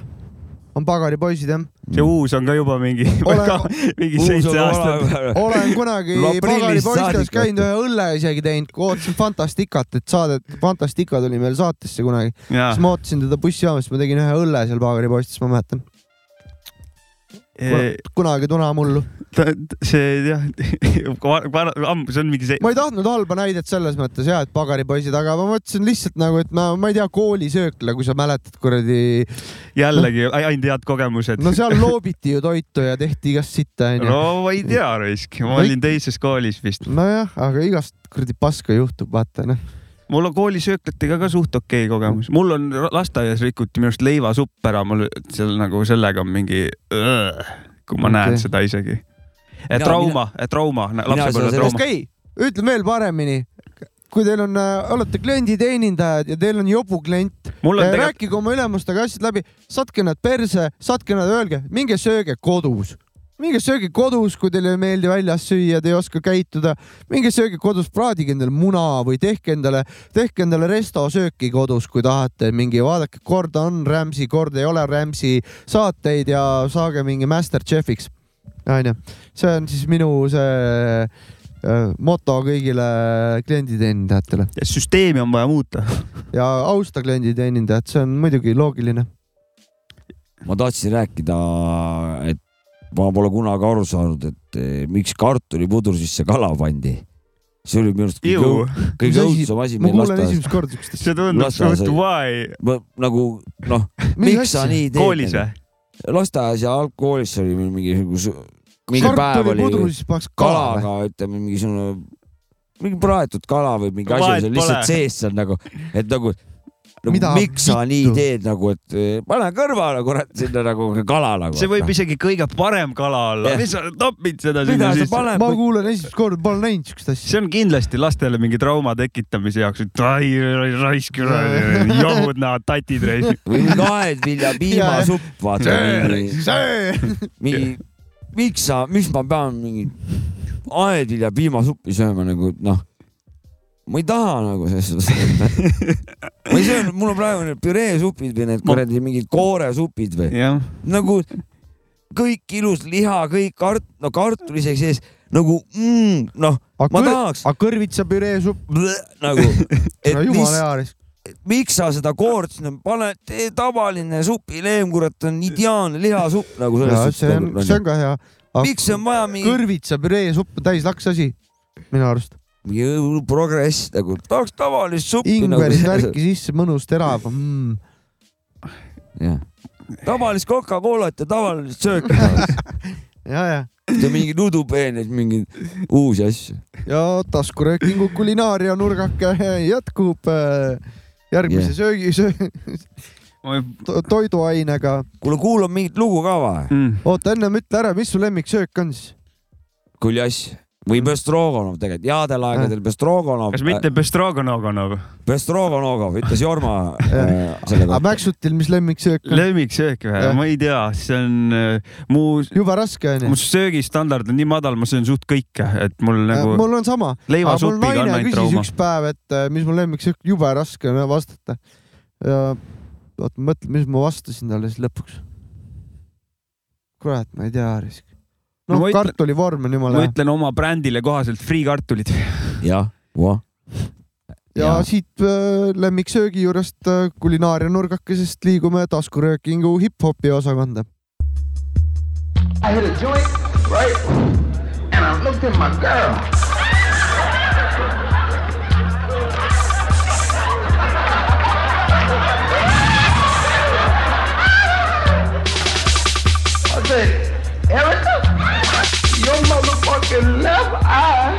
on pagaripoisid jah. see uus on ka juba mingi Ole-, mingi seitse aastat. olen kunagi pagaripoistes saadik, käinud ühe õlle isegi teinud, ootasin Fantasticat, et saadet, Fantastica tuli meil saatesse kunagi, siis, ma ootasin teda bussijaamas, ma tegin ühe õlle seal pagaripoistes, ma mäletan, kunagi tunamullu. see jah, ammu, see on mingi see, ma ei tahtnud halba näidet selles mõttes ja, et pagaripoisid, aga ma mõtlesin lihtsalt nagu, et no ma ei tea, koolisöökla, kui sa mäletad kuradi, jällegi ainult head kogemused. no seal loobiti ju toitu ja tehti igast sitta onju. no ma ei tea, raisk, ma olin teises koolis vist. nojah, aga igast kuradi paska juhtub, vaata noh. Mul on koolisööklatega ka suht okei kogemus, mul on lasteaias rikuti minu arust leivasupp ära, mul seal nagu sellega on mingi, kui ma Okei. näen seda isegi. Mina- trauma, seda- trauma. okei, ütlen veel paremini. kui teil on, olete klienditeenindajad ja teil on jobu klient, tegelikult, rääkige oma ülemustega asjad läbi, saatke nad perse, saatke nad, öelge, minge sööge kodus minge sööge kodus, kui teile ei meeldi väljas süüa, te ei oska käituda, minge sööge kodus, praadige endale muna või tehke endale, tehke endale restosööki kodus, kui tahate, mingi vaadake, kord on Rams'i, kord ei ole Rams'i saateid ja saage mingi Masterchefiks. onju, see on siis minu see äh, moto kõigile klienditeenindajatele süsteemi on vaja muuta. ja austa klienditeenindajat, see on muidugi loogiline. ma tahtsin rääkida, et ma pole kunagi aru saanud, et eh, miks kartulipudru sisse kala pandi. see oli minu arust kõige, kõige õudsem asi ma kuulen esimest korda siukest asja. see tundub suht oli- why. nagu noh, miks sa nii teed? koolis või? lasteaias ja algkoolis oli meil mingi, mingi päev oli kalaga, ütleme mingisugune, mingi praetud kala või mingi asi oli seal lihtsalt sees seal nagu, et nagu, nagu Mida miks sa nii teed nagu, et eh, pane kõrvale kurat sinna nagu kala nagu. see võib isegi kõige parem kala olla, mis sa topid seda sinna sisse? ma, kuulen esimest korda, pole näinud siukest asja. see on kindlasti lastele mingi trauma tekitamise jaoks, et ai raisk, johud näevad tatid raisk. või mingi aedvilja piimasupp, vaata mingi, miks sa, miks ma pean mingi aedvilja piimasuppi sööma nagu noh, ma ei taha nagu selles suhtes. ma ei söö, mul on praegu need püreesupid või need Ma- kuradi mingid kooresupid või nagu kõik ilus liha, kõik kart-, no kartul isegi sees nagu mm, noh, ma tahaks aga kõrvitsapüree supp, nagu, et no mis, miks sa seda koort sinna paned, tee tavaline supileem, kurat, on ideaalne lihasupp nagu ja selles see on, see on ka hea. miks on vaja mingi, kõrvitsa püreesupp on täis laks asi, minu arust. Mingi progress nagu, tahaks tavalist suppi ingverit nagu värki sisse, mõnus terav mm.. jah, tavalist Coca-Colat ja tavalist sööki tahaks. ja, ja, ja mingi nudupeeneid, mingeid uusi asju. ja taskuröökingu kulinaaria nurgake jätkub äh, järgmise Yeah. söögi söö,, to, toiduainega. kuule, kuulame mingit lugu ka või? Mm. oota, ennem ütle ära, mis su lemmiksöök on siis? kuljass või Bestrogonov tegelikult, headel aegadel Bestrogonov. kas mitte Bestrogonov? Bestrogonov ütles Jorma äh, aga. Mäksutil, mis lemmiksöök on? lemmiksöök või ma ei tea, see on äh, mu, jube raske mu onju. söögistandard on nii madal, ma söön suht kõike, et mul nagu mul on sama, aga mul on naine küsis üks. päev, et äh, mis mu lemmiksöök, jube raske on vastata. ja oota, ma mõtlen, mis ma vastasin talle siis lõpuks. kurat, ma ei tea. No noh ma, ütlen- kartulivorm on jumala ma hea. ütlen oma brändile kohaselt friikartulid. jah, voh. ja siit äh, lemmiksöögi juurest äh, kulinaaria nurgakesest liigume taskuröökingu hip-hopi osakonda. I hit a joint, right? And I looked at my girl. I said, Erica, motherfucking left eye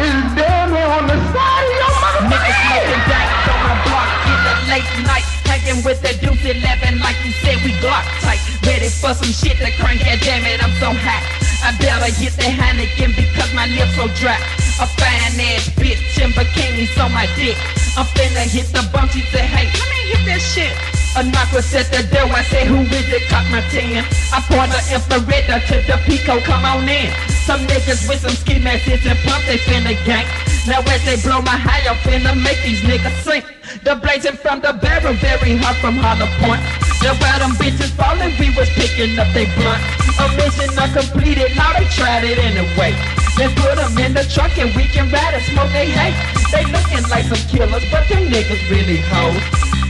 is damn near on the side of your Niggas smoking motherfucking dank on my block in the late night. Hanging with the Deuce 11 like you said we Glock tight. Ready for some shit to crank, yeah damn it, I'm so hot. I better hit the Heineken because my lips so dry. A fine ass bitch in bikinis on my dick. I'm finna hit the bump, she said, hey, let me hit that shit. A knock was at the door, I said, who is it? Cock my tin. I point the infrared to the Pico, come on in. Some niggas with some ski masks and pump, they finna gang. Now as they blow my high, I'm finna make these niggas sink. The blazing from the barrel, very hot from Hollow Point. The bottom bitches falling, we was picking up they blunt. A mission uncompleted, now they tried it anyway. Then put them in the truck and we can ride and smoke they hate. They looking like some killers, but them niggas really hoes.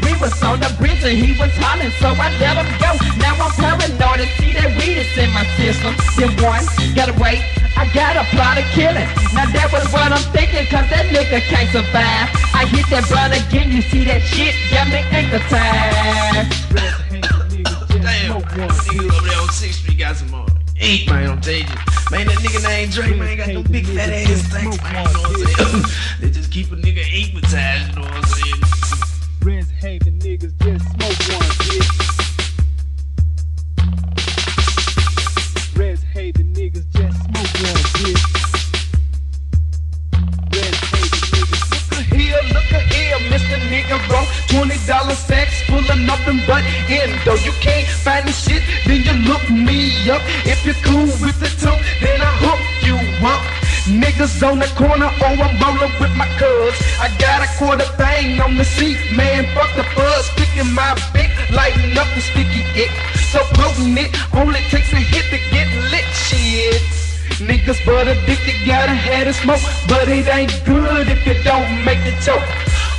We was on the bridge and he was hollering, so I let him go. Now I'm paranoid and see that weed is in my system. Then one, gotta wait, I got a plot of killing. Now that was what I'm thinking, cause that nigga can't survive. I hit that blunt again, you see that shit, got me tied. Damn, niggas over there on 6th Street got some more. Man, I'm you. Man, that nigga named Drake, man, got no big fat ass stacks, man, you know what I'm saying? they just keep a nigga hypnotized, you know what I'm saying? Reds hating niggas just smoke one, bitch. Reds hating niggas just smoke one, bitch. Nigga bro. Twenty dollar sacks full of nothing but endo. You can't find the shit, then you look me up. If you're cool with the tone, then I hook you up. Niggas on the corner, oh I'm rolling with my cuz. I got a quarter thing on the seat, man. Fuck the fuzz, sticking my big, lighting up the sticky ick. So potent it only takes a hit to get lit, shit. Niggas but addicted, gotta have the smoke, but it ain't good if you don't make the choke.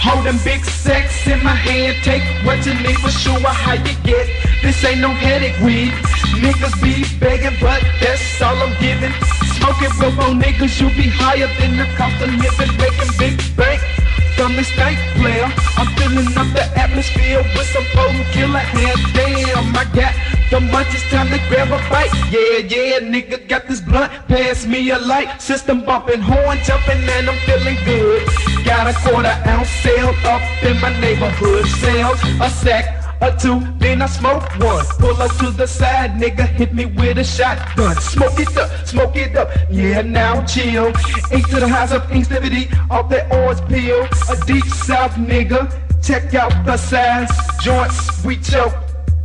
Holding big sex in my hand, take what you need for sure how you get. This ain't no headache weed. Niggas be begging, but that's all I'm giving. Smoking more niggas, you be higher than the cost of living, making big bank. From this stank player, I'm filling up the atmosphere with some potent killer hair. Damn, I got the munchies, time to grab a bite. Yeah, yeah, nigga got this blunt, pass me a light. System bumping, horn jumping, and I'm feeling good. Got a quarter ounce sale up in my neighborhood. Sell a sack or two, then I smoke one. Pull up to the side, nigga, hit me with a shotgun. Smoke it up, smoke it up, yeah, now chill. Eight to the house of instability, off that orange peel. A deep south nigga, check out the size. Joints, we choke,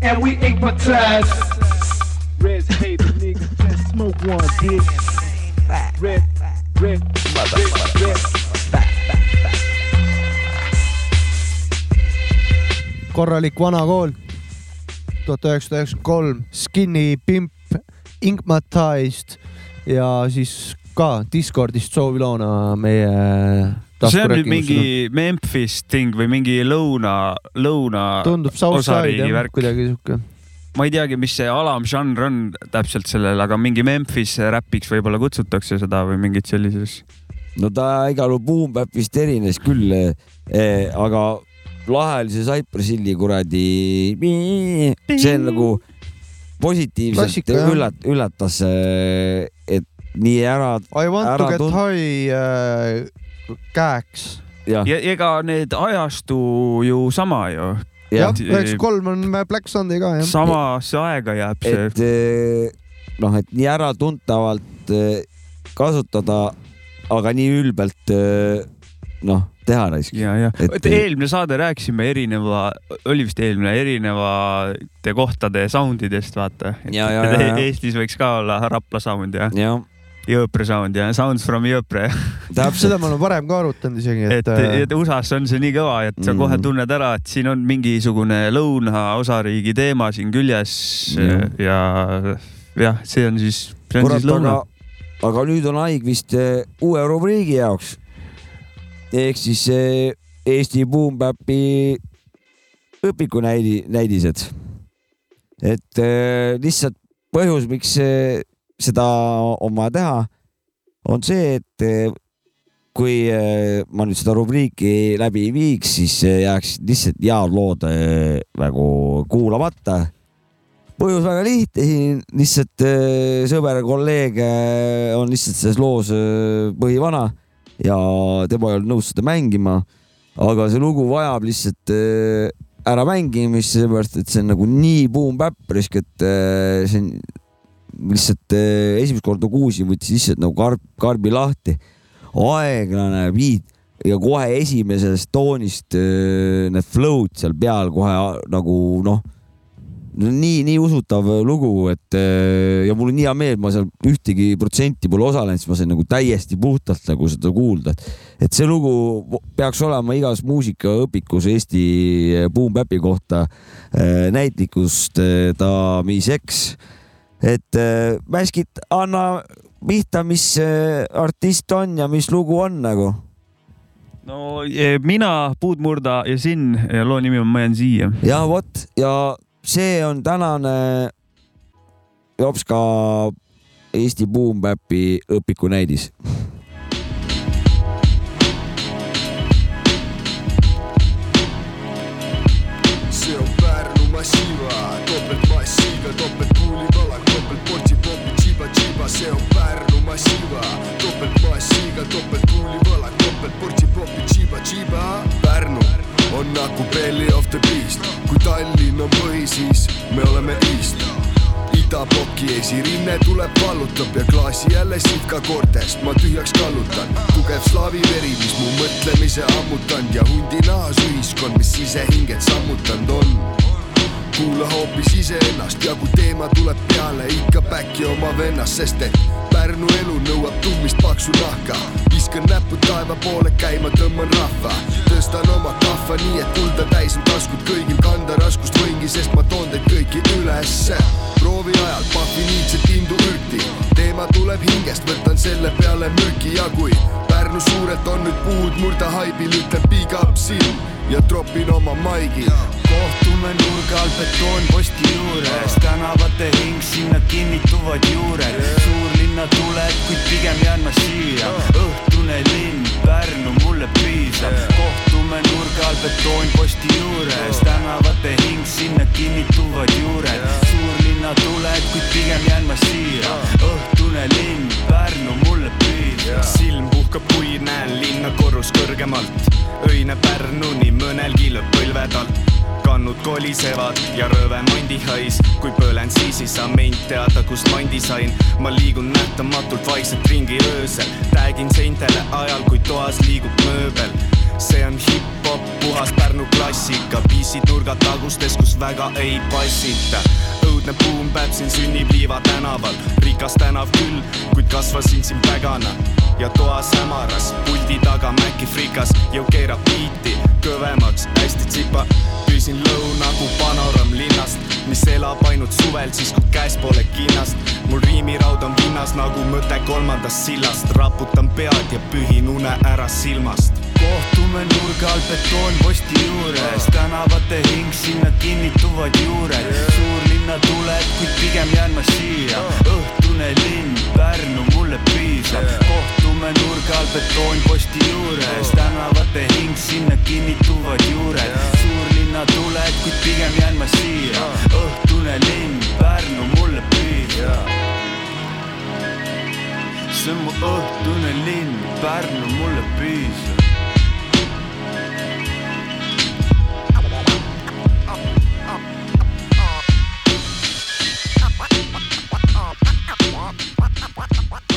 and we hypnotize. Reds hating niggas just smoke one, bitch. Red, red, red, red. korralik vana kool, tuhat üheksasada üheksakümmend kolm, Skinny Pimp, Inkmatized ja siis ka Discordist sooviloona meie see on nüüd mingi Memphis ting või mingi lõuna, lõuna, tundub Southside jah värk., kuidagi sihuke. ma ei teagi, mis see alamžanr on täpselt sellel, aga mingi Memphis räpiks võib-olla kutsutakse seda või mingit sellises. no ta igal juhul Boom Bap vist erines küll eh,, aga lahe oli see Cypress Hilli kuradi, see on nagu positiivselt Klassika, üllat-, üllatas, et nii ära I want Ära to get tund- high äh, käeks. ja ega need ajastu ju sama ju, jah, jah, üheksa kolm on Black Sunday ka jah. samasse aega jääb see. et eh, noh, et nii äratuntavalt eh, kasutada, aga nii ülbelt noh, teha raisk. ja, ja Et- eelmine saade rääkisime erineva, oli vist eelmine, erinevate kohtade sound idest, vaata. Ja. Eestis võiks ka olla Rapla sound ja jah, Jõõpre sound ja Sounds from Jõõpre. täpselt seda, me oleme varem ka arutanud isegi, et et, äh, et USA-s on see nii kõva, et sa Mhm. kohe tunned ära, et siin on mingisugune lõunaosariigi teema siin küljes Jah. ja jah, see on siis, see on kurat, siis lõuna aga, nüüd on haig vist eh, uue rubriigi jaoks. ehk siis eh, Eesti Boom Bapi õpikunäidi-, näidised. et lihtsalt põhjus, miks seda on vaja teha, on see, et eh, kui eh, ma nüüd seda rubriiki läbi ei viiks, siis eh, jääks lihtsalt head lood nagu kuulamata põhjus väga lihtne, siin lihtsalt sõber kolleeg on lihtsalt selles loos põhivana ja tema ei olnud nõus seda mängima. aga see lugu vajab lihtsalt äramängimist, sellepärast et see on nagu nii boom-bap-risk, et äh, see on lihtsalt äh, esimest korda kuulsin, võttis lihtsalt nagu karp, karbi lahti. aeglane beat ja kohe esimesest toonist äh, need flow'd seal peal kohe nagu noh no nii, nii usutav lugu, et äh, ja mul on nii hea meel, ma seal ühtegi protsenti pole osalenud, siis ma sain nagu täiesti puhtalt nagu seda kuulda, et, et see lugu peaks olema igas muusikaõpikus Eesti Boom Bapi kohta näitlikust äh, tamiseks. Et äh, Mäskit, anna pihta, mis äh, artist on ja mis lugu on nagu. no eh, mina, Puudmurda ja Sinn ja loo nimi on Ma jään siia. ja vot ja see on tänane Jopska Eesti Boom Bapi õpikunäidis. see on nagu belly of the beast, kui Tallinn on põhi, siis me oleme east. Idabloki esirinne tuleb, vallutab ja klaasi jälle sitka koortest ma tühjaks kallutan. tugev slaavi veri, mis mu mõtlemise ammutanud ja hundinahas ühiskond, mis sisehinged sammutanud on kuula hoopis iseennast ja kui teema tuleb peale, ikka päkki oma vennast, sest et Pärnu elu nõuab tummist paksu nahka. viskan näpud taeva poole käima, tõmban rahva, tõstan oma kahva nii, et kulda täis on taskud kõigil kanda raskust võingi, sest ma toon teid kõiki ülesse. proovi ajal pahvin iidset indu ürti, teema tuleb hingest, võtan selle peale mürki ja kui Pärnu suurelt on nüüd puud murda haibil, ütlen big up silm ja tropin oma maigi. Kohtume nurga all betoonposti juures, tänavate hing, sinna kinnituvad juured, suurlinna tuled, kuid pigem jään ma siia. õhtune linn, Pärnu mulle piisab, kohtume nurga all betoonposti juures, tänavate hing, sinna kinnituvad juured, suurlinna tuled, kuid pigem jään ma siia. õhtune linn, Pärnu mulle piisab. silm puhkab, kui näen linna korrus kõrgemalt. öine Pärnuni mõnelgi lööb põlved alt. Kannud kolisevad ja rõve mandihais, kui põlen, siis ei saa meint teada, kust mandi sain. ma liigun nähtamatult vaikselt ringi öösel, täägin seintele ajal, kui toas liigub mööbel. See on hip-hop, puhas Pärnu klassika, biisid nurgatagustes, kus väga ei passita. õudne boom-bap siin sünnib Liiva tänaval, rikas tänav küll, kuid kasvasin siin pägana ja toas hämaras, puldi taga Maci frikas, jõu keerab biiti kõvemaks, hästi tsipa. Püsin lõu nagu panoramm linnast, mis elab ainult suvel, siis kui käes pole kinnast. mul riimiraud on pinnas nagu mõte kolmandast sillast, raputan pead ja pühin une ära silmast. Kohtume nurga all betoonposti juures, tänavate hing, sinna kinnituvad juured, suurlinna tuled, kuid pigem jään ma siia, õhtune linn, Pärnu mulle piisab, kohtume nurga all betoonposti juures, tänavate hing, sinna kinnituvad juured, suurlinna tuled, kuid pigem jään ma siia, õhtune linn, Pärnu mulle piisab. see on mu õhtune linn, Pärnu mulle piisab.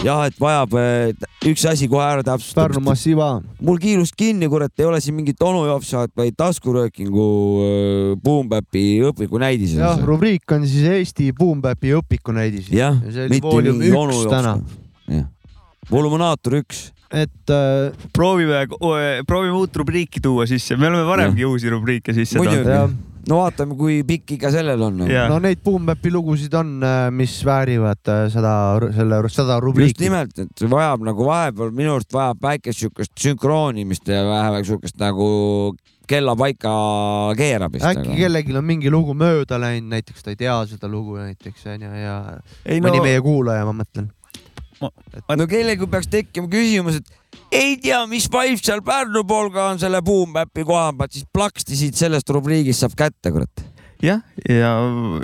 jah, et vajab eh, üks asi kohe ära täpsustada. Pärnu massiiva. mul kiirust kinni, kurat, ei ole siin mingit onu jopsat, vaid taskuröökingu Boompäpi õpiku näidis. jah, rubriik on siis Eesti Boompäpi õpikunäidis. jah, see oli mitte mingi onu jopsat. volumaator üks. et äh, proovime, proovime uut rubriiki tuua sisse, me oleme varemgi uusi rubriike sisse toonud., no vaatame, kui pikk ikka sellel on. no neid Boompäpi lugusid on, mis väärivad äh, seda, selle, seda just rubriiki. nimelt, et see vajab nagu vahepeal minu arust vajab väikest siukest sünkroonimist ja vähemalt siukest nagu kella paika keeramist. äkki kellelgi on mingi lugu mööda läinud, näiteks ta ei tea seda lugu näiteks onju ja Ei, mõni no- meie kuulaja, ma mõtlen. no kellelgi peaks tekkima küsimus, et ei tea, mis vibe seal Pärnu pool ka on selle Boompäpi koha pealt, siis plaksti siit sellest rubriigist saab kätte, kurat. jah, ja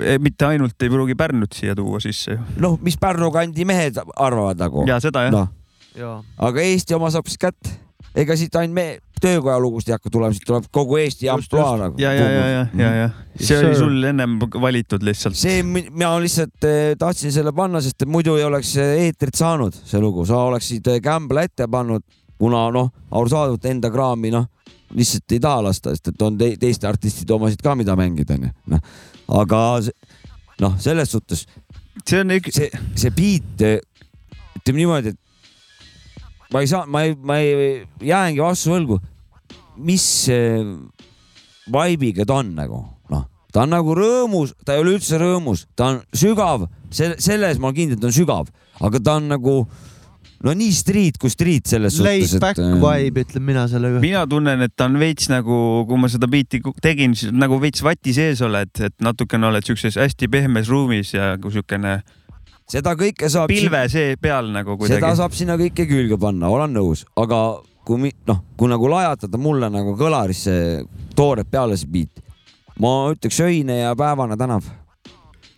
e, mitte ainult ei pruugi Pärnut siia tuua sisse noh, mis Pärnu kandi mehed arvavad nagu. ja seda jah Jaa. aga Eesti oma saab siis kätte. Ega siit ainult me töökoja lugusid ei hakka tulema, siit tuleb kogu Eesti ampluaa nagu. ja, ja, ja, ja, ja, ja see oli sul ennem valitud lihtsalt. see, mina lihtsalt eh, tahtsin selle panna, sest et muidu ei oleks eh, eetrit saanud, see lugu, sa oleksid eh, Gamble'i ette pannud, kuna noh, arusaadavalt enda kraami noh, lihtsalt ei taha lasta, sest et on te teiste artistide omasid ka, mida mängida onju, noh. aga noh, selles suhtes. see on üks. see, see beat, ütleme niimoodi, et ma ei saa, ma ei, ma ei jäängi vastu võlgu. mis vibe'iga ta on nagu, noh, ta on nagu rõõmus, ta ei ole üldse rõõmus, ta on sügav, selle, selles ma olen kindel, et ta on sügav, aga ta on nagu no nii street kui street selles Laid suhtes, back et. vibe, ütlen mina sellega. mina tunnen, et ta on veits nagu, kui ma seda biiti tegin, siis nagu veits vati sees oled, et natukene oled siukses hästi pehmes ruumis ja kui siukene seda kõike saab. pilve see peal nagu kuidagi. seda saab sinna kõike külge panna, olen nõus, aga kui mi- noh, kui nagu lajatada mulle nagu kõlarisse toored peale see beat, ma ütleks öine ja päevane tänav.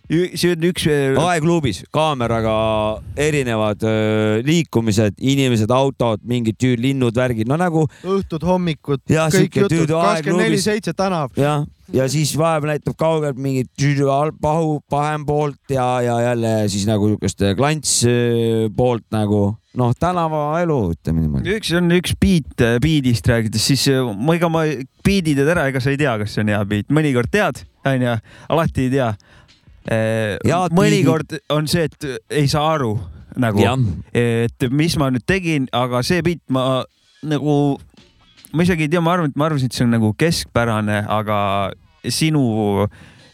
see on üks. aegluubis kaameraga erinevad öö, liikumised, inimesed, autod, mingid tüü- linnud, värgid, no nagu õhtud, hommikud, kõik jutud, kakskümmend neli seitse tänav. jah, ja siis vahepeal näitab kaugelt mingit pahu pahem poolt ja, ja jälle siis nagu niisugust klants öö, poolt nagu noh, tänavaelu ütleme niimoodi. üks on üks beat, beat'ist rääkides, siis äh, ma ega ma beat'i teed ära, ega sa ei tea, kas see on hea beat, mõnikord tead, onju, alati ei tea. Mõnikord on see, et ei saa aru nagu et mis ma nüüd tegin, aga see beat ma nagu, ma isegi ei tea, ma arvan, et ma arvasin, et see on nagu keskpärane, aga sinu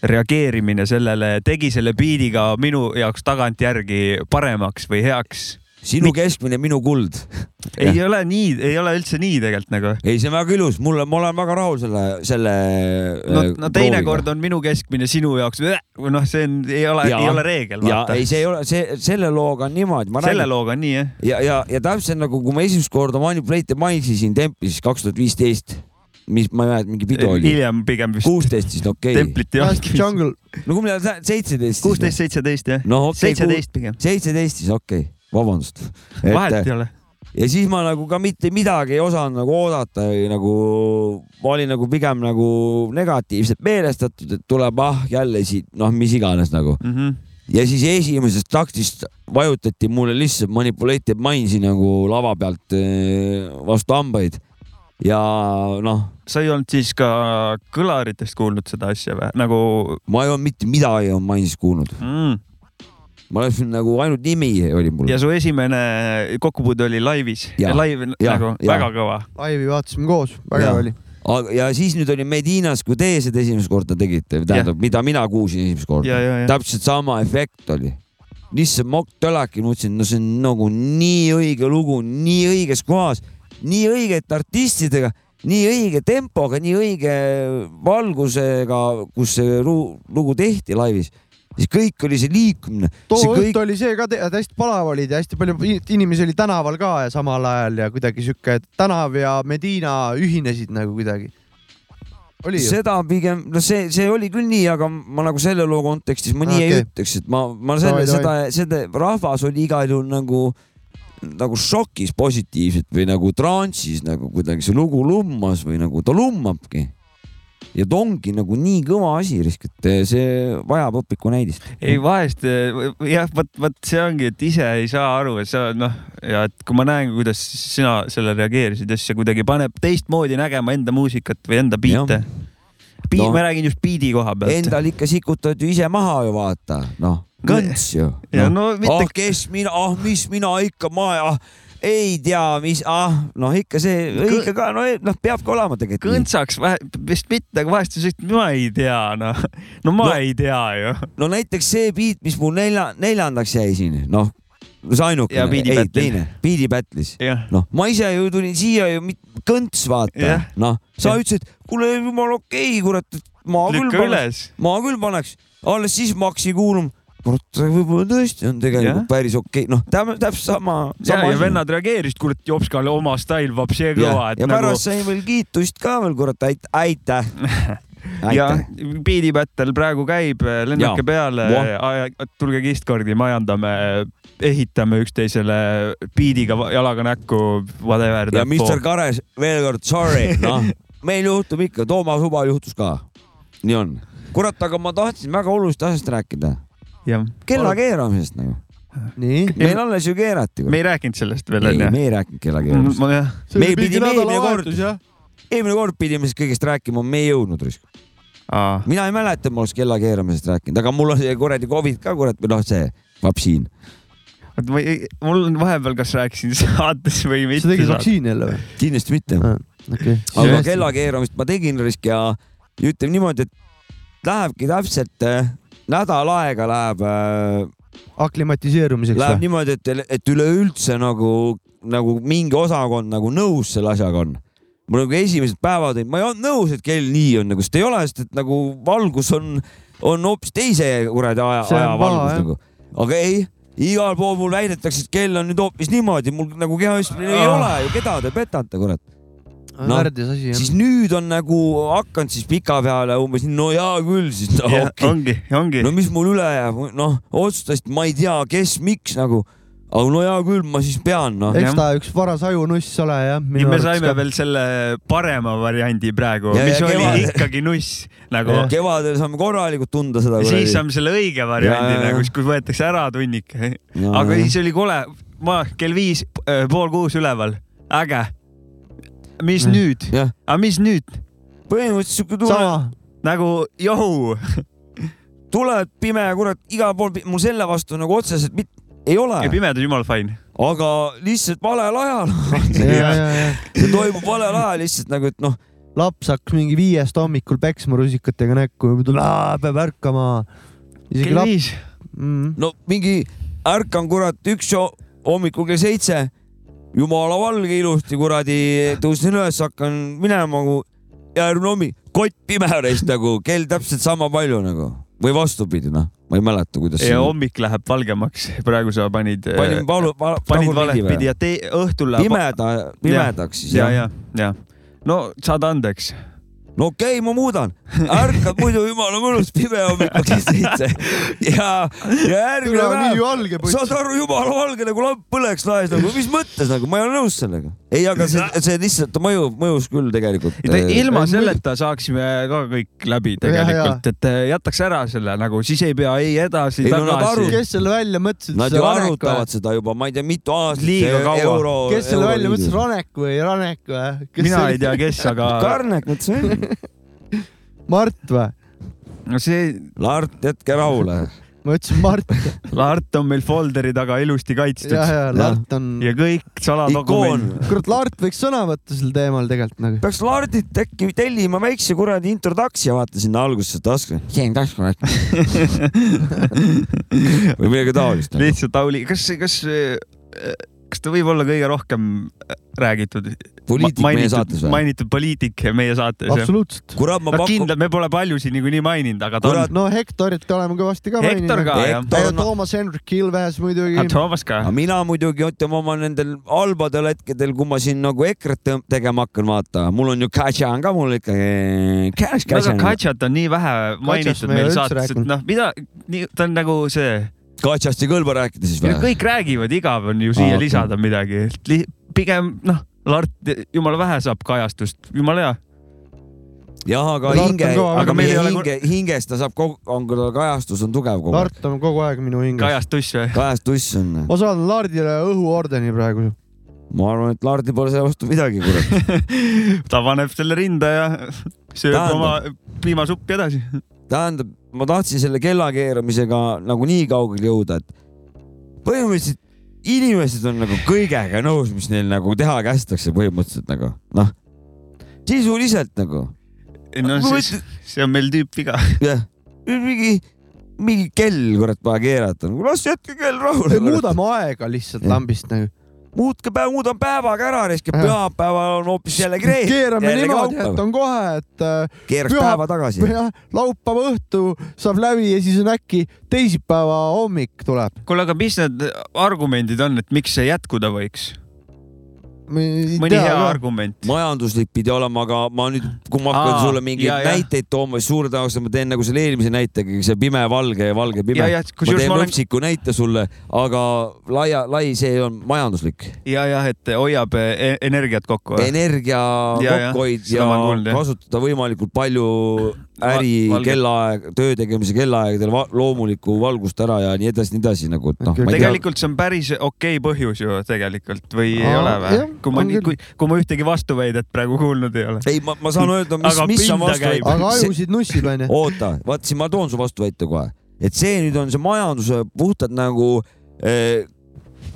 reageerimine sellele tegi selle beat'iga minu jaoks tagantjärgi paremaks või heaks sinu keskmine, minu kuld. ei ole nii, ei ole üldse nii tegelikult nagu. ei, see on väga ilus, mulle, ma olen väga rahul selle, selle. no, no teinekord on minu keskmine sinu jaoks, noh, see on, ei ole, ei ole reegel. ja ei, see ei ole, see, selle looga on niimoodi. selle looga on nii jah. ja, ja, ja täpselt nagu, kui ma esimest korda Manipulate'i mainisin Templis kaks tuhat viisteist, mis ma ei mäleta, mingi pidu oli. hiljem pigem vist. kuusteist siis, okei okay.. Templit ei. Jungle. no kui meil seitseteist. kuusteist, seitseteist jah. seitseteist pigem. seitseteist siis okei okay., vabandust. vahet ei ole. ja siis ma nagu ka mitte midagi ei osanud nagu oodata või nagu ma olin nagu pigem nagu negatiivselt meelestatud, et tuleb ah jälle siit noh, mis iganes nagu mm. -hmm. ja siis esimesest taktist vajutati mulle lihtsalt Manipulated Minds'i nagu lava pealt eh, vastu hambaid ja noh. sa ei olnud siis ka kõlaritest kuulnud seda asja või, nagu? ma ei olnud mitte midagi on Minds'is kuulnud mm.. Ma olen nagu ainult nimi oli mul. ja su esimene kokkupuude oli laivis, Ja, nagu ja. väga kõva. laivi vaatasime koos, väga hea oli. ja siis nüüd oli Medinas, kui teie seda esimest korda tegite, tähendab, mida mina kuulsin esimest korda täpselt sama efekt oli. lihtsalt Mokk Tölaki, ma mõtlesin, no see on nagu nii õige lugu, nii õiges kohas nii õigete artistidega, nii õige tempoga, nii õige valgusega, kus see lu- lugu tehti laivis, siis kõik oli see liikumine. too see õhtu kõik, oli see ka, et hästi palav olid ja hästi palju in- inimesi oli tänaval ka ja samal ajal ja kuidagi sihuke tänav ja Medina ühinesid nagu kuidagi. seda pigem, no see, see oli küll nii, aga ma nagu selle loo kontekstis ma nii Okei. ei ütleks, et ma, ma selle, seda, seda rahvas oli igal juhul nagu nagu šokis positiivselt või nagu transis nagu kuidagi see lugu lummas või nagu ta lummabki. Ja ta ongi nagu nii kõva asi, et see vajab õpiku näidist. ei vahest eh, jah, vot, vot see ongi, et ise ei saa aru, et sa noh, ja et kui ma näen, kuidas sina sellele reageerisid ja siis see kuidagi paneb teistmoodi nägema enda muusikat või enda biite. Beat, No. no. ma räägin just biidi koha pealt. Endal ikka sikutad ju ise maha ju vaata, noh, kõnts ju. Ja no mitte- ah, kes mina, ah, mis mina ikka, ma ah, ei tea, mis, ah, noh, ikka see õige ka, no, noh, peabki olema tegelikult. kõntsaks vahe- vist mitte, aga vahest sa ütled, ma ei tea, noh. no ma No. no. ei tea ju. no näiteks see beat, mis mul nelja, neljandaks jäi siin, noh, see ainukene, Ja ei teine, Beat'i Battle'is. noh, ma ise ju tulin siia ju kõnts vaata noh, sa Jah. ütlesid, kuule jumala okei okay,, kurat, et ma küll lükka paneks, üles. ma küll paneks, alles siis ma hakkasin kuulama, kurat, võib-olla tõesti on tegelikult Jah. päris okei okay., noh, täpselt sama, ja, sama ja vennad reageerisid, kurat, Jopskal oma stail, vapsee kõva, ja, ja nagu pärast sain veel kiitust ka veel, kurat, ait-, aitäh. ja Beat'i battle praegu käib, lennake Jaa. peale tulge kistkordi, majandame, ehitame üksteisele beat'iga jalaga näkku, whatever. ja Mr Kares veel kord sorry, noh, meil juhtub ikka, Toomas Ubal juhtus ka. nii on. kurat, aga ma tahtsin väga olulisest asjast rääkida, kella keeramisest nagu. nii. meil alles ju keerati. me ei rääkinud sellest veel ei, onju me. ei rääkinud kella keeramist. jah, me pidime eelmine kord, eelmine kord pidime sellest kõigest rääkima, me ei jõudnud risk. mina ei mäleta, et ma oleks kella keeramisest rääkinud, aga mul on see kuradi Covid ka kurat või noh, see vaktsiin. vot ma ei, mul on vahepeal, kas rääkisin saates või mitte. sa tegid vaktsiini jälle või? kindlasti mitte. okei. aga kella keeramist ma tegin risk ja ütleme niimoodi, et lähebki täpselt äh, nädal aega läheb äh, aklimatiseerumiseks Läheb või? niimoodi, et, et üleüldse nagu, nagu mingi osakond nagu nõus selle asjaga on. mul nagu esimesed päevad olid, ma ei olnud nõus, et kell nii on nagu, sest ei ole, sest et nagu valgus on, on hoopis teise kuradi aja, See on aja paha, valgus jah. nagu. aga ei, igal pool mul väidetakse, et kell on nüüd hoopis niimoodi, mul nagu keha ütles, ei Ah. ole ju, keda te petate, kurat. Värdjas asi siis jah. nüüd on nagu hakanud siis pika peale umbes, no hea küll siis no,, okei ongi, ongi no. mis mul üle jääb, noh, otsustasid, ma ei tea, kes, miks nagu, aga no hea küll, ma siis pean, noh. eks ta üks paras ajunuss ole jah. ja me saime veel selle parema variandi praegu, mis ja oli kevad- ikkagi nuss nagu. kevadel saame korralikult tunda seda. siis saame selle õige variandi Ja, nagu, kus võetakse ära tunnik. aga siis oli kole, ma kell viis, pool kuus üleval, äge. Mis Mm. nüüd? aga mis nüüd? põhimõtteliselt siuke tunne, sama, nagu johu. tuleb pime, kurat, igal pool, mul selle vastu nagu otseselt mit-, ei ole ja, pimedus jumala fine. aga lihtsalt valel ajal. ja, ja, ja see toimub valel ajal lihtsalt nagu, et noh, laps hakkas mingi viiest hommikul peksma rusikatega näkku, peab ärkama. isegi kell laps viis. mm,. no mingi ärkan kurat üks ho- hommikul kell seitse, jumala valge ilusti kuradi, tõusen üles, hakkan minema nagu järgmine hommik, kott pime reis nagu, kell täpselt sama palju nagu või vastupidi, noh, ma ei mäleta, kuidas ja hommik läheb valgemaks, praegu sa panid. panin palu, panid valepidi ja tee, õhtul läheb. pimeda, pimedaks siis ja, jah ja, ja no saad andeks. No okei okay,, ma muudan, ärkad muidu jumala mõnus pime hommikul kell seitse. Ja, ja järgmine päev. saad aru, jumala valge nagu lamp põleks laes nagu, mis mõttes nagu, ma ei ole nõus sellega. ei, aga see, see lihtsalt mõjub, mõjus küll tegelikult. ilma ei, selleta saaksime ka kõik läbi tegelikult, et eh, jätaks ära selle nagu, siis ei pea ei edasi, tagasi kes selle välja mõtles, Nad ju arutavad seda juba, ma ei tea, mitu aastat. Liiga kaua. euro. kes selle välja mõtles, Ranek või Ranek või? mina ei tea, kes, aga Karnek mõtles välja. Mart või? no see Lart, jätke rahule. Ma ütlesin Mart. Lart on meil folderi taga ilusti kaitstud ja, ja Lart on, ja kõik saladokument. ikoon. kurat, Lart võiks sõna võtta sel teemal tegelikult nagu. peaks Lardilt äkki tellima väikse kuradi introduktsiooni, vaata sinna algusesse tasku. või midagi taolist. lihtsalt Auli, kas, kas, kas ta võib olla kõige rohkem räägitud? Poliitik meie saates või? mainitud poliitik meie saates. absoluutselt. kurat, ma no pakun, kindlalt, me pole paljusid niikuinii maininud, aga ta Kurat, on. no Hektorit oleme kõvasti ka Hektor ka jah. Hektor- ja Toomas Hendrik Ilves muidugi. Toomas ka aga. mina muidugi ütleme oma nendel halbadel hetkedel, kui ma siin nagu EKRE-t tegema hakkan, vaata, mul on ju Katja on ka mul ikkagi, Katja, aga Katja, Katšat on nii vähe mainitud me ei meil üldse saates, et noh, mida, nii, ta on nagu see, Katjast ei kõlba rääkida siis või? kõik räägivad, igav on ju siia Aa, lisada midagi, pigem noh, Lart, jumala vähe saab kajastust, jumala hea. jah, aga Lart hinge, aga Meil ei ole hinge, hinges ta saab kogu, on tal kajastus on tugev kogu aeg. Lart on kogu aeg minu hinges. kajastuss või? kajastuss on. ma saadan Lardile õhuordeni praegu. ma arvan, et Lardil pole selle vastu midagi, kurat. ta paneb selle rinda ja sööb Tähendab. oma piimasuppi edasi. tähendab, ma tahtsin selle kellakeeramisega nagu nii kaugele jõuda, et põhimõtteliselt inimesed on nagu kõigega nõus, mis neil nagu teha kästakse põhimõtteliselt nagu noh, sisuliselt nagu no Ma siis, see on meil tüüpviga. jah, mingi, mingi kell kurat vaja keerata, nagu las jätke kell rahule. muudame aega lihtsalt lambist nagu. Muutke päev, muudame päevaga ära, risk Jah. pühapäeval on hoopis jällegi reede. keerame niimoodi, et on kohe, et äh, keeraks püha- päeva tagasi. laupäeva õhtu saab läbi ja siis on äkki teisipäeva hommik tuleb. kuule, aga mis need argumendid on, et miks see jätkuda võiks? Mõni mõni hea argument. majanduslik pidi olema, aga ma nüüd, kui ma hakkan Aa, sulle mingeid ja, ja. näiteid tooma, siis suure tõenäosusega ma teen nagu selle eelmise näitega, see pime, valge ja valge pime. Ja, ja, ma teen ma olen- lõpsiku näite sulle, aga laia, lai see on majanduslik. ja, jah, et hoiab e- energiat kokku. energia Ja, ja, kokkuhoid ja, kuulnud, jah. kasutada võimalikult palju äri Va- valget. kellaaeg, töö tegemise kellaaegadel va loomulikku valgust ära ja nii edasi, nii edasi nagu, et noh, ma ei tea. tegelikult see on päris okei põhjus ju tegelikult või ei Aa, ole või? Kui ma kui, kui ma ühtegi vastuväidet praegu kuulnud ei ole. ei, ma, ma saan öelda, mis Aga, mis on pinda vastu käib. aga ajusid nussib onju. oota, vaat siin ma toon su vastuväite kohe, et see nüüd on see majanduse puhtalt nagu eh,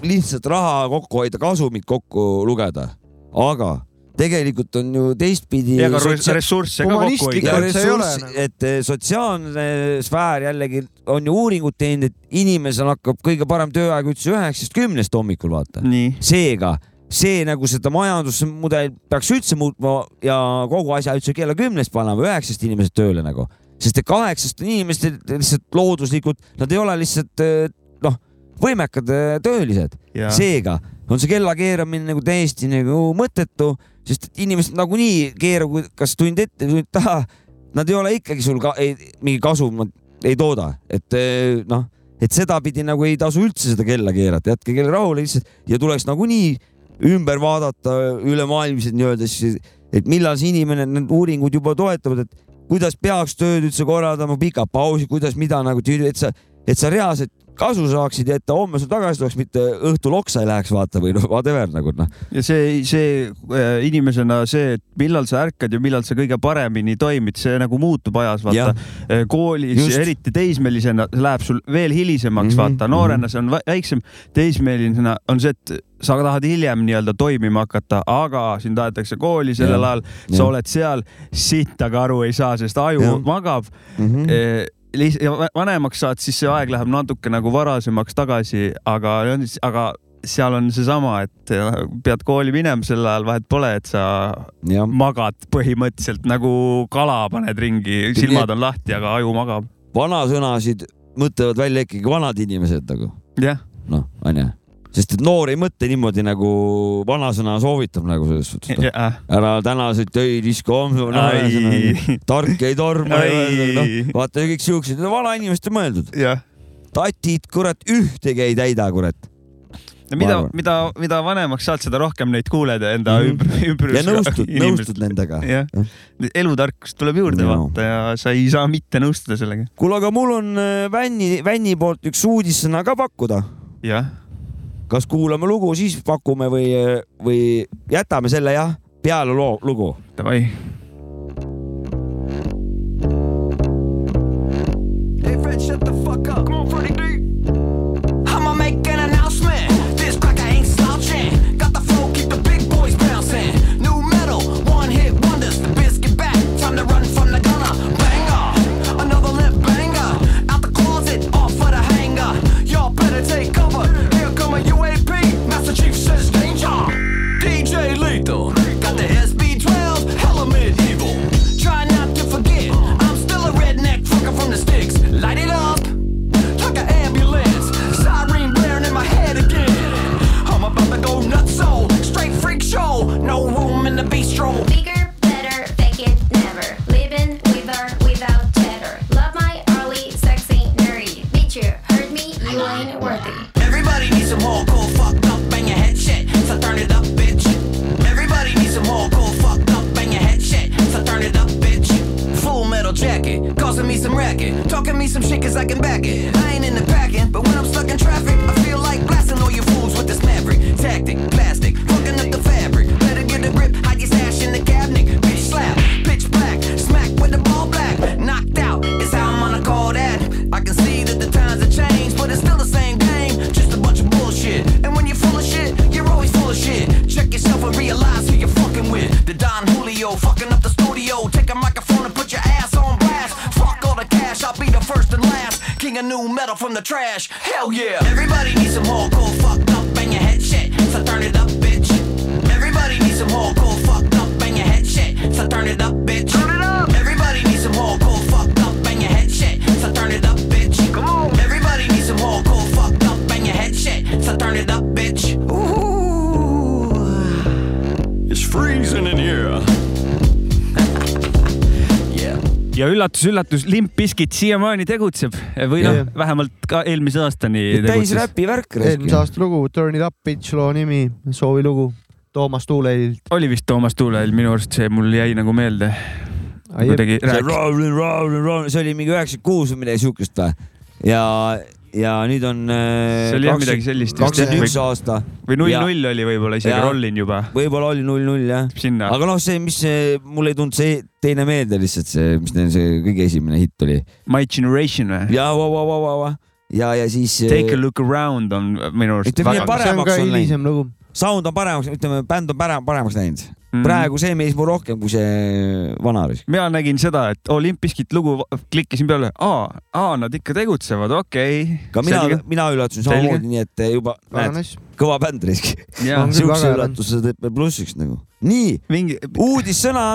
lihtsalt raha kokku hoida, kasumit kokku lugeda, aga tegelikult on ju teistpidi. ja ka res- ressursse ka kokku hoida nagu-, et eh, sotsiaalne sfäär jällegi on ju uuringud teinud, et inimesel hakkab kõige parem tööaeg üldse üheksast kümnest hommikul, vaata. seega see nagu seda majandusmudel peaks üldse muutma ja kogu asja üldse kella kümnest panema, üheksast inimesed tööle nagu, sest et kaheksast on inimesed lihtsalt looduslikult, nad ei ole lihtsalt eh, noh, võimekad eh, töölised. seega on see kella keeramine nagu täiesti nagu mõttetu, sest et inimesed nagunii keeragu kas tund ette, tund taha, nad ei ole ikkagi sul ka ei, mingi kasu ei tooda, et eh, noh, et sedapidi nagu ei tasu üldse seda kella keerata, jätke kell rahule lihtsalt ja tuleks nagunii ümber vaadata ülemaailmselt nii-öelda siis, et millal see inimene, need uuringud juba toetavad, et kuidas peaks tööd üldse korraldama, pikad pausid, kuidas, mida nagu, et sa, et sa reaalselt kasu saaksid ja et ta homme sul tagasi tuleks, mitte õhtul oksa ei läheks, vaata või noh, whatever nagu noh. ja see, see äh, inimesena see, et millal sa ärkad ja millal sa kõige paremini toimid, see nagu muutub ajas, vaata. koolis Just., eriti teismelisena läheb sul veel hilisemaks mm, Mhm, -hmm, vaata, noorena see on vä- väiksem, teismelisena on see, et sa tahad hiljem nii-öelda toimima hakata, aga sind aetakse kooli sellel Jah. ajal, sa oled seal, sittagi aru ei saa, sest aju Jah. magab Mhm. Ja va- vanemaks saad, siis see aeg läheb natuke nagu varasemaks tagasi, aga, aga seal on seesama, et eh, pead kooli minema sel ajal, vahet pole, et sa jah, magad põhimõtteliselt nagu kala paned ringi, silmad on lahti, aga aju magab. vanasõnasid mõtlevad välja ikkagi vanad inimesed nagu. Jah, noh, onju, sest et noor ei mõtle niimoodi nagu vanasõna soovitab nagu selles suhtes. jah, ära tänaseid töid viska homme, tark ei torma, noh, vaata kõik siuksed, vanainimeste mõeldud. jah. tatid, kurat, ühtegi ei täida, kurat. Ma mida mida, mida vanemaks saad, seda rohkem neid kuuled enda Mhm. ümber, ümber. ja nõustud, nõustud nendega. elutarkust tuleb juurde Jaa. vaata ja sa ei saa mitte nõustuda sellega. kuule, aga mul on äh, Vänni, Vänni poolt üks uudissõna ka pakkuda. jah, kas kuulame lugu, siis pakume või, või jätame selle jah, peale loo, lugu. davai. Talking me some shit cause I can back it. I ain't in the packing, but when I'm stuck in traffic, I feel like blasting all you fools with this maverick. Tactic, plastic, fucking up the fabric. Trash. Hell yeah. Everybody needs some hardcore üllatus-üllatus, Limp Bizkit siiamaani tegutseb või noh vähemalt ka eelmise aastani täis räpi värk. eelmise aasta lugu Turn it up, bitch loo nimi, soovilugu. Toomas Tuuleilt. oli vist Toomas Tuulel, minu arust see mul jäi nagu meelde. kuidagi see rääkis. Rolling, Rolling, Rolling, see oli mingi üheksakümmend kuus või midagi siukest või? ja, ja nüüd on. See oli jah midagi sellist kakskümmend üks aasta. või null null oli võib-olla isegi Rollin juba. võib-olla oli null null jah. sinna. aga noh, see, mis see, mul ei tulnud see teine meelde lihtsalt see, mis neil see kõige esimene hitt oli. My Generation või? ja, ja, ja siis. Take a look around on minu arust paremaks on läinud. lugu. Sound on paremaks, ütleme, bänd on parem, paremaks läinud mm. Praegu see meeldis mulle rohkem kui see vana. mina nägin seda, et Olympiskit lugu klikkisin peale, aa, aa, nad ikka tegutsevad, okei okay.. ka mina, mina üllatusin samamoodi, nii et juba väga näed, kõva bänd risk. Siukse üllatuse teeb veel plussiks nagu. nii, mingi, uudissõna,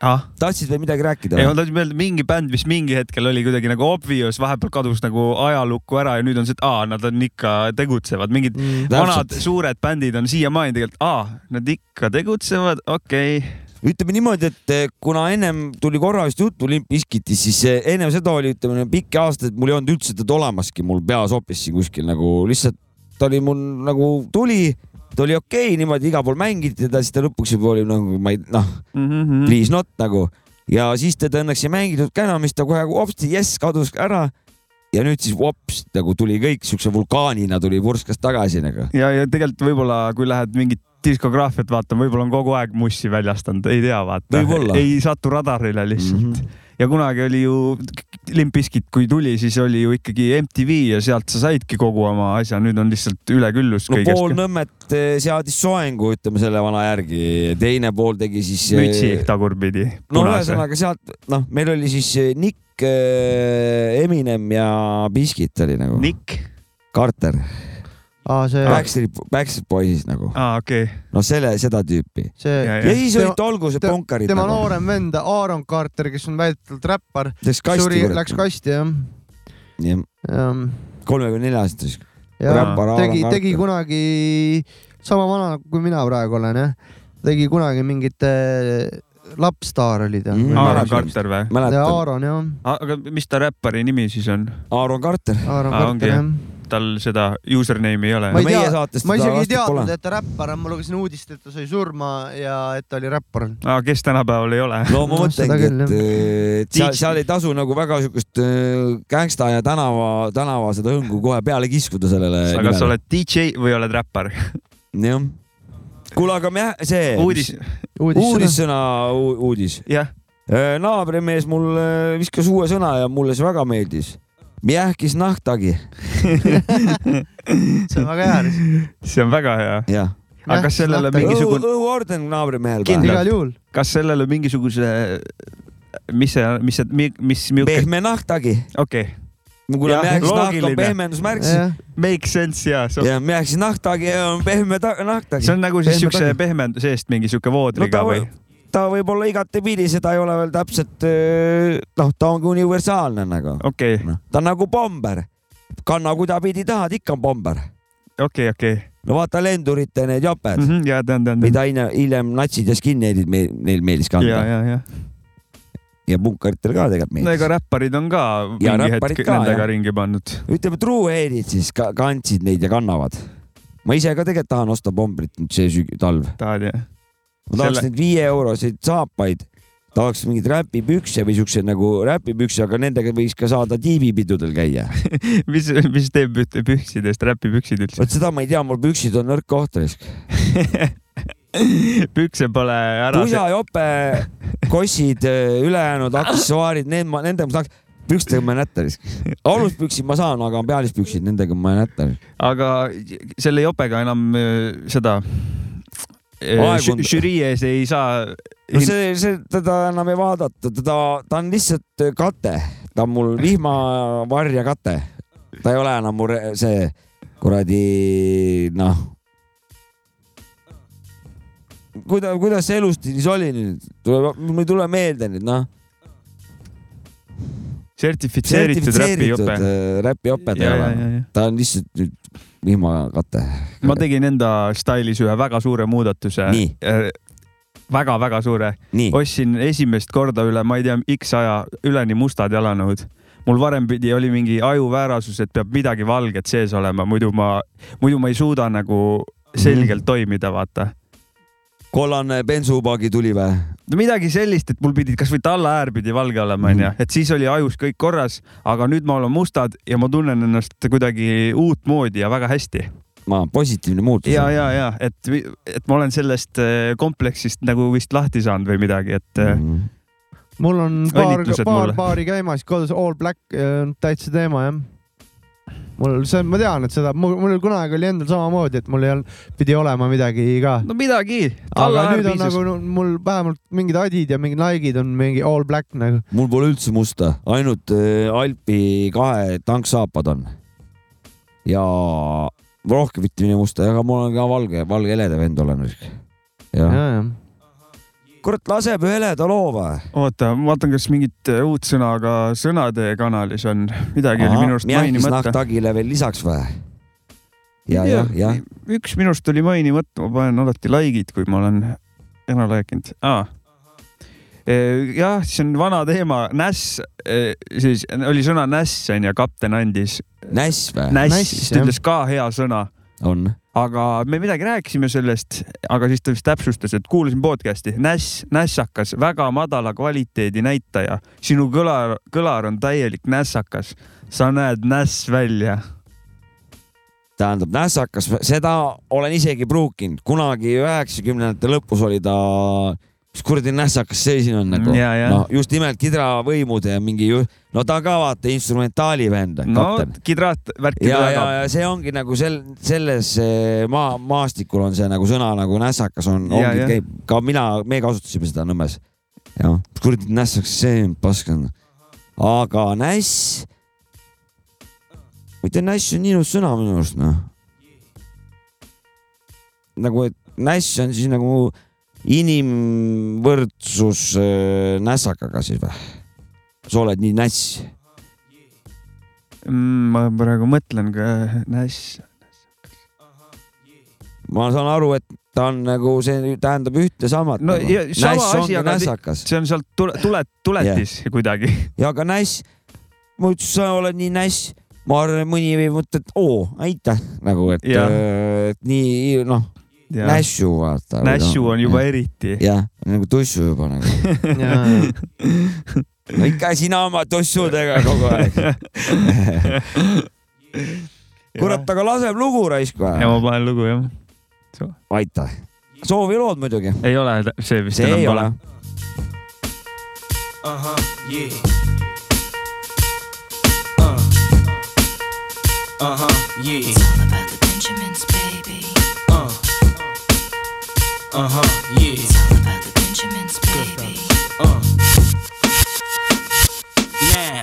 ah, tahtsid veel midagi rääkida ei, ma? tahtsin öelda mingi bänd, mis mingi hetkel oli kuidagi nagu obvious, vahepeal kadus nagu ajalukku ära ja nüüd on see, et aa, nad on ikka tegutsevad, mingid Mm. vanad täpselt. suured bändid on siiamaani tegelikult, aa, nad ikka tegutsevad, okei okay.. ütleme niimoodi, et eh, kuna ennem tuli korra vist juttu Limp Bizkitist, siis eh, ennem seda oli, ütleme pikki aastaid mul ei olnud üldse teda olemaski mul peas hoopis kuskil nagu lihtsalt ta oli mul nagu tuli, ta oli okei okay,, niimoodi igal pool mängiti teda, siis ta lõpuks juba oli nagu ma ei noh, Mhm. please not nagu ja siis teda õnneks ei mängitud ka enam, siis ta kohe hopsti jess kadus ära. ja nüüd siis vops nagu tuli kõik siukse vulkaanina tuli vurskas tagasi nagu. ja, ja tegelikult võib-olla, kui lähed mingit diskograafiat vaatama, võib-olla on kogu aeg mussi väljastanud, ei tea, vaata ei satu radarile lihtsalt mm. -hmm. ja kunagi oli ju Limp Bizkit, kui tuli, siis oli ju ikkagi MTV ja sealt sa saidki kogu oma asja, nüüd on lihtsalt üleküllus no pool kõigest. Nõmmet eh, seadis soengu, ütleme selle vana järgi, teine pool tegi siis. mütsi tagurpidi. no ühesõnaga sealt, noh, meil oli siis eh, Nick, Eminem ja Biskit oli nagu. Nick, Carter, aa, see, Backstreet, Backstreet Boys'ist nagu, aa okei okay., no selle, seda tüüpi. see Ja, ja siis Tema- olid olgu see te- punkarid tema nagu. noorem vend Aaron Carter, kes on väidetavalt räppar, läks kasti suri, läks kasti jah. jah, kolmekümne nelja aastane siis. ja Räppar Aaron tegi, tegi Carter. kunagi sama vana nagu kui mina praegu olen jah, tegi kunagi mingit äh, lapsstaar oli ta Mm. Aaron. Carter või? ja mäletan, Aaron jah, aga mis ta räppari nimi siis on? Aaron Carter. Aaron Carter jah. tal seda username'i ei ole ma ei meie tea ma isegi ei teadnud, et ta räppar on, ma lugesin uudist, et ta sai surma ja et ta oli räppar. kes tänapäeval ei ole? no ma mõtlengi, et, et seal, seal ei tasu nagu väga siukest äh, gängsta ja tänava, tänava seda hõngu kohe peale kiskuda sellele. aga sa oled DJ või oled räppar? jah. kuule, aga me, see. uudis, uudissõna. uudis. jah, naabrimees mul äh, viskas uue sõna ja mulle see väga meeldis. Mjähkis nahtagi, see on väga hea. see on väga hea. jah. aga kas sellele mingisugune, õhuorden naabrimehel. Igal juhul. kas sellele mingisuguse, mis see, mis see, mis, mis, pehme nahtagi. okei, kuule, Jah, Mjähkis nahk loogiline. on pehmendusmärk siis. jah, make sense ja see ja Mjähkis nahtagi on pehme ta- nahtagi. on nagu siis siukse pehmenduse eest mingi siuke no voodriga ta või ta võib olla igatepidi, seda ei ole veel täpselt, noh, ta ongi universaalne nagu. okei, ta on nagu pomber. kanna kuidapidi tahad, ikka on pomber. okei, okei. no vaata lendurite need joped mm, Mhm, ja tean, tean, tean. mida hiljem, natsid ja skinhead'id meil, neil meeldis ja, kanda. ja, punkaritel ka tegelikult no meeldis ega räpparid on ka Ja mingi hetk ka, nendega jah. ringi pannud. ütleme, truuhead'id siis ka, kandsid neid ja kannavad. ma ise ka tegelikult tahan osta Bombrit nüüd see süg- talv. tahad jah? ma tahaks Selle- neid viie euroseid saapaid, tahaks mingeid räpipükse või siukseid nagu räpipükse, aga nendega võiks ka saada tiibipidudel käia. mis, mis teeb püksidest räpipüksid üldse? vot seda ma ei tea, mul püksid on nõrk koht risk. pükse pole ära. pusajope, kossid, ülejäänud aksessuaarid, need ma, nende ma saaks, pükstega ma ei näta risk. aluspüksid ma saan, aga pealispüksid, nendega ma ei näta. aga selle jopega enam äh, seda äh, žü- žürii ees ei saa. no see, see, teda enam ei vaadata, teda, ta on lihtsalt kate, ta on mul vihmavarja kate. ta ei ole enam mu re- see kuradi noh. kuidas, kuidas see elustiil siis oli nüüd, tuleb, mul ei tule meelde nüüd noh. sertifitseeritud räpijope. räpijope ta ei ole ta on lihtsalt nüüd vihmakate. ma tegin enda stailis ühe väga suure muudatuse väga-väga suure. ostsin esimest korda üle, ma ei tea, X aja üleni mustad jalanõud. mul varem pidi, oli mingi ajuväärasus, et peab midagi valget sees olema, muidu ma, muidu ma ei suuda nagu selgelt toimida, vaata. Kollane bensupaagi tuli või? no midagi sellist, et mul pidi kasvõi tallaäär pidi valge olema, onju, et siis oli ajus kõik korras, aga nüüd ma olen mustad ja ma tunnen ennast kuidagi uutmoodi ja väga hästi. ma, positiivne muutus. ja, ja, ja et, et ma olen sellest äh, kompleksist nagu vist lahti saanud või midagi, et mm. -hmm. mul on paar, paar mulle. paari käimas kodus, All Black on täitsa teema jah. Mul see, ma tean, et seda, mul mul kunagi oli endal samamoodi, et mul ei olnud, pidi olema midagi ka. no midagi. aga nüüd on nagu no, mul vähemalt mingid Adid ja mingid Nike'id on mingi All Black nagu. mul pole üldse musta, ainult äh, Alpi kahe tanksaapad on. ja rohkem mitte mine musta, aga mul on ka valge, valge heleda vend olen. jah. kurat, laseb ühe heleda loo või? oota, ma vaatan, kas mingit äh, uut sõna ka sõnade kanalis on, midagi oli minu arust mainimata. nahktagile veel lisaks või? ja, ja, ja. üks minust oli mainimata, ma panen alati like'id, kui ma olen ära rääkinud ah.. jah, see on vana teema, näss, siis oli sõna näss onju, kapten andis. näss või? näss, ta ütles ka hea sõna. on. aga me midagi rääkisime sellest, aga siis ta vist täpsustas, et kuulasin podcast'i, näss, nässakas, väga madala kvaliteedi näitaja. sinu kõlar, kõlar on täielik nässakas. sa näed näss välja tähendab nässakas, seda olen isegi pruukinud, kunagi üheksakümnendate lõpus oli ta, mis kuradi nässakas see siin on nagu ja. no just nimelt kidravõimude ja mingi, no ta ka vaata instrumentaali vend, no kapten. kidraat värki ja, ja, ja see ongi nagu sel, selles eh, maa, maastikul on see nagu sõna nagu nässakas on, ongi käib, ka mina, me kasutasime seda Nõmmes. jah, mis kuradi nässakas see on, pask on. aga näss, tea, näss on nii ilus sõna minu arust noh. nagu, et näss on siis nagu inimvõrdsus äh, nässakaga siis või? sa oled nii näss mm,. ma praegu mõtlen ka näss. ma saan aru, et ta on nagu see tähendab ühte samat. no ja, sama asi, aga nässakas. see on sealt tule, tule, tuletis yeah. kuidagi. ja aga näss, ma ütlesin, sa oled nii näss, ma arvan, et mõni võib mõtelda, et oo, aitäh, nagu et, Jah. et nii noh. Nässu vaata. nässu on juba eriti. jah, nagu tussu juba nagu. no ikka sina oma tussudega kogu aeg. kurat, aga laseb lugu raisk ja või? ma panen lugu jah. aitäh. soovilood muidugi. ei ole see vist see enam ei pole ole. Uh huh, yeah. Uh huh, yeah. It's all about the Benjamins, baby. Uh. Now,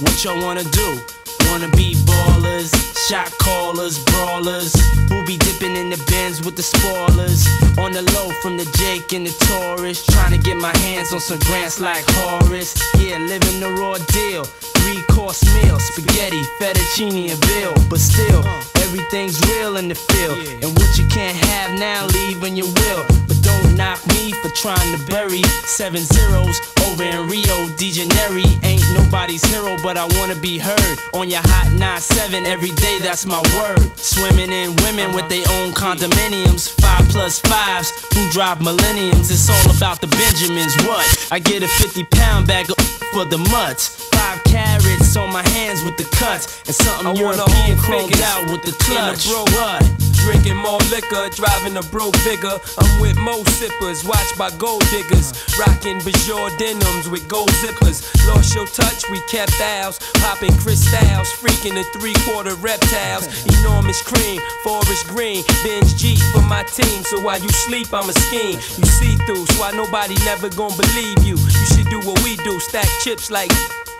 what y'all wanna do? Wanna be ballers, shot callers, brawlers, who be dipping in the bins with the spoilers. On the low from the Jake and the Taurus, trying to get my hands on some grants like Horace. Yeah, living the raw deal. Three course meal, spaghetti, fettuccine, and veal. But still, everything's real in the field. And what you can't have now, leave when you will. But don't knock me for trying to bury seven zeros over in Rio de Janeiro. Ain't nobody's hero, but I wanna be heard on your hot 9-7 every day. That's my word. Swimming in women with their own condominiums, five plus fives who drive millenniums. It's all about the Benjamins. What? I get a 50 pound bag of for the mutts. Five carrots on my hands with the cuts, and something I want European chromed out with the in clutch. bro- What? Drinking more liquor, driving a bro bigger. I'm with mo sippers, watched by gold diggers. Rocking Bajor denims with gold zippers. Lost your touch, we kept ours. Popping crystals, freaking the three quarter reptiles. Enormous cream, forest green. Binge G for my team, so while you sleep, I'm a scheme. You see through, so why nobody never gonna believe you. You should do what we do, stack chips like.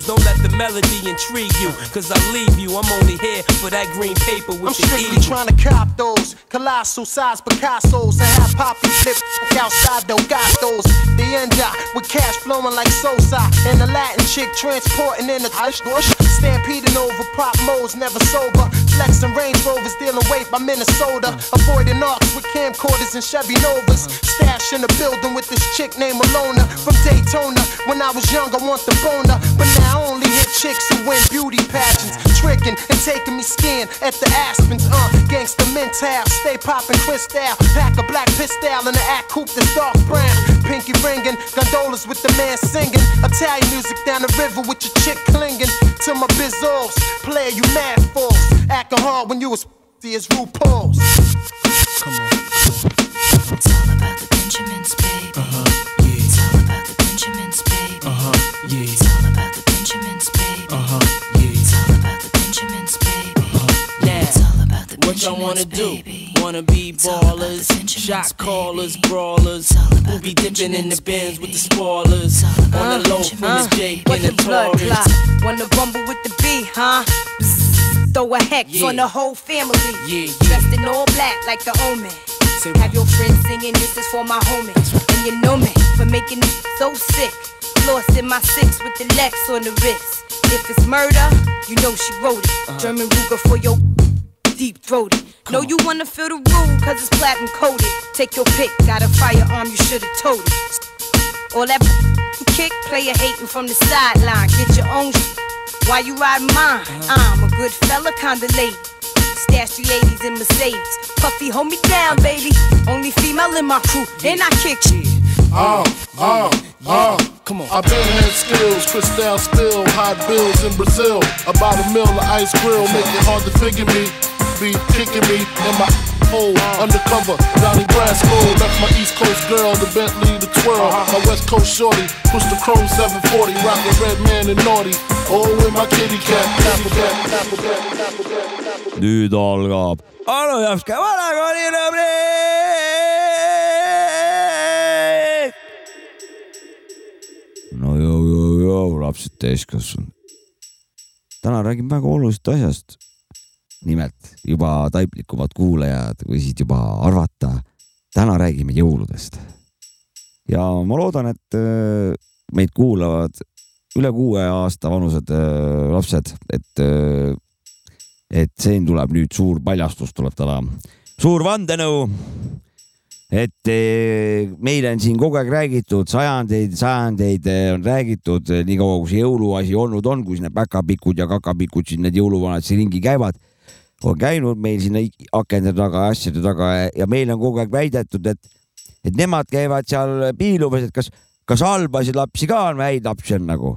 Don't let the melody intrigue you, cause I leave you. I'm only here for that green paper with I'm the strictly E. trying to cop those colossal size Picasso's and have poppy flip outside though, got those. The end up with cash flowing like Sosa and the Latin chick transporting in the hush bush. Stampeding over pop modes, never sober. Flexing Range Rovers, dealing weight by Minnesota. Avoiding arcs with camcorders and Chevy Novas. Stash in the building with this chick named Alona from Daytona. When I was young, I want the boner, but now Only hit chicks who win beauty pageants. Tricking and taking me skin at the Aspens. Uh, gangsta mental, stay popping crystal. Pack a black pistol in the act coupe that's dark brown. Pinky ringing, gondolas with the man singing. Italian music down the river with your chick clinging to my bizzles. Player, you mad fools. Acting hard when you was as RuPaul's. Come on. What y'all wanna do? Wanna be ballers, shot callers, brawlers, who be dipping in the bins with the spoilers, on the low from the What and the Taurus. Wanna rumble with the B, huh? Throw a hex on the whole family. Yeah, Dressed in all black like the omen. Have your friends singing, this is for my homies. And you know me for making it so sick. Lost in my six with the Lex on the wrist. If it's murder, you know she wrote it. Uh-huh. German Ruger for your deep throated. Know you wanna feel the room, cause it's platinum coated. Take your pick, got a firearm, you should've told it. All that kick, player hating from the sideline. Get your own sh- Why you riding mine? I'm a good fella, kinda lady. Stash 380s in Mercedes. Puffy, hold me down, baby. Only female in my crew, and I kick shit. Uh, uh, uh. Come on. I've been had skills, crystal spill, hot bills in Brazil. About a mill of ice grill, make it hard to figure me. Be kicking me in my hole, undercover. Donnie Brasco left my East Coast girl, the Bentley, the twirl. My West Coast shorty, push the chrome 740, rockin' red man and naughty. Oh, with my kitty cat, apple cat, apple cat, apple cat. nüüd algab Anu Japska vanakooli rubriik. no joo, joo, joo, lapsed täiskasvanud. täna räägime väga olulisest asjast. Nimelt juba taiplikumad kuulajad võisid juba arvata, täna räägime jõuludest. ja ma loodan, et äh, meid kuulavad üle kuue aasta vanused äh, lapsed, et äh, et siin tuleb nüüd suur paljastus tuleb täna, suur vandenõu. et meile on siin kogu aeg räägitud sajandeid, sajandeid on räägitud eh, nii kaua, kui see jõuluasi olnud on, kui need päkapikud ja kakapikud siin need jõuluvanad siin ringi käivad, on käinud meil sinna akende taga, asjade taga ja meile on kogu aeg väidetud, et, et nemad käivad seal piilumas, et kas, kas halbasid lapsi ka on, häid lapsi on nagu.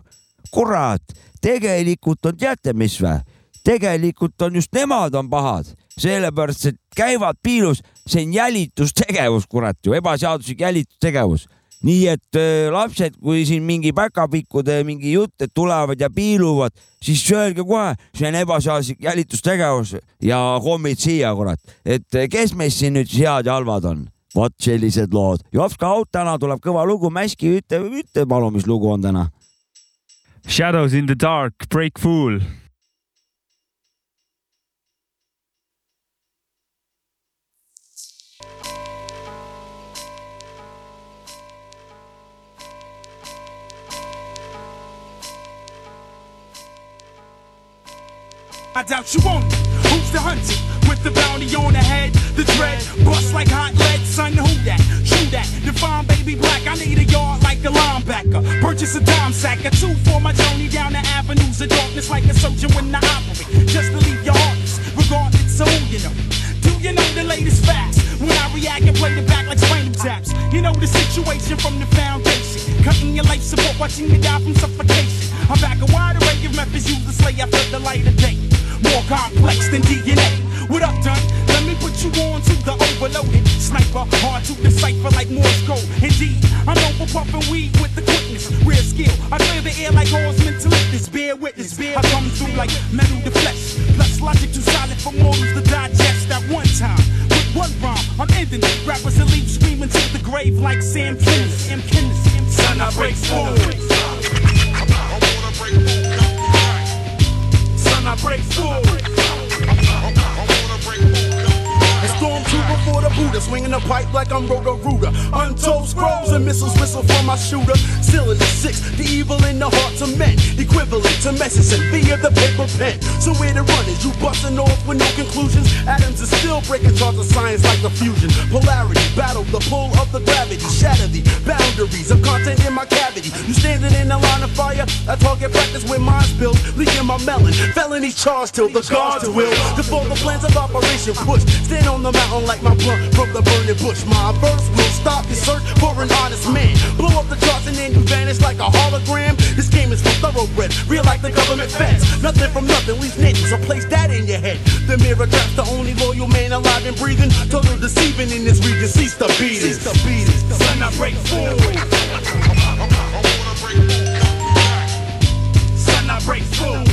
kurat, tegelikult on, teate mis vä? tegelikult on just nemad on pahad, sellepärast et käivad piilus, see on jälitustegevus, kurat ju, ebaseaduslik jälitustegevus. Nii et äh, lapsed, kui siin mingi päkapikkude mingi jutt, et tulevad ja piiluvad, siis öelge kohe, see on ebaseaduslik jälitustegevus ja hommid siia, kurat, et äh, kes meist siin nüüd head ja halvad on vot sellised lood. Jopska Out täna tuleb kõva lugu, Mäski, ütle, ütle palun, mis lugu on täna. Shadows in the dark, Break Fool. I doubt you won't. Who's the hunted? With the bounty on the head, the dread, bust like hot lead, son, who that? True that, define baby black, I need a yard like a linebacker. Purchase a dime sack, a two for my journey down the avenues of darkness like a soldier when I operate. Just to leave your heartless, regardless of who you know. You know the latest facts? When I react and play the back like spinal taps. You know the situation from the foundation. Cutting your life support, watching you die from suffocation. I'm back a wide array of methods used to slay after the light of day. More complex than DNA. What up, done? Let me put you on to the overloaded sniper. Hard to decipher like Morse code. Indeed, I'm for puffing weed with the quickness. Real skill. I clear the air like horsemen to witness. Bear witness. bear. I come through like metal to flesh. Plus logic too solid for mortals to digest at one time. With one rhyme, I'm ending it. Rappers will leave screaming to the grave like Sam Kinnis. Sam Kinnis. Son, I break forward. I break forward. And stormtrooper for the Buddha, swinging the pipe like I'm Roto Rooter. Untold scrolls and missiles whistle from my shooter. Still in the six, the evil in the hearts of men, equivalent to message and via the paper pen. So where the run is, you busting off with no conclusions. Atoms are still breaking charts of science like the fusion. Polarity, battle the pull of the gravity, shatter the boundaries of content in my cavity. You standing in the line of fire, I target practice with minds built, leaking my melon. Felony charge till the guards will. Before the plans of operation push, stand on the mountain like my blunt from the burning bush. My verse will stop your search for an honest man. Blow up the charts and then you vanish like a hologram. This game is for thoroughbred, real like the government feds. Nothing from nothing leaves niggas, so place that in your head. The mirror traps the only loyal man alive and breathing. Total deceiving in this region, cease the beating. Cease the beating. Son, I break forward. Son, I break forward.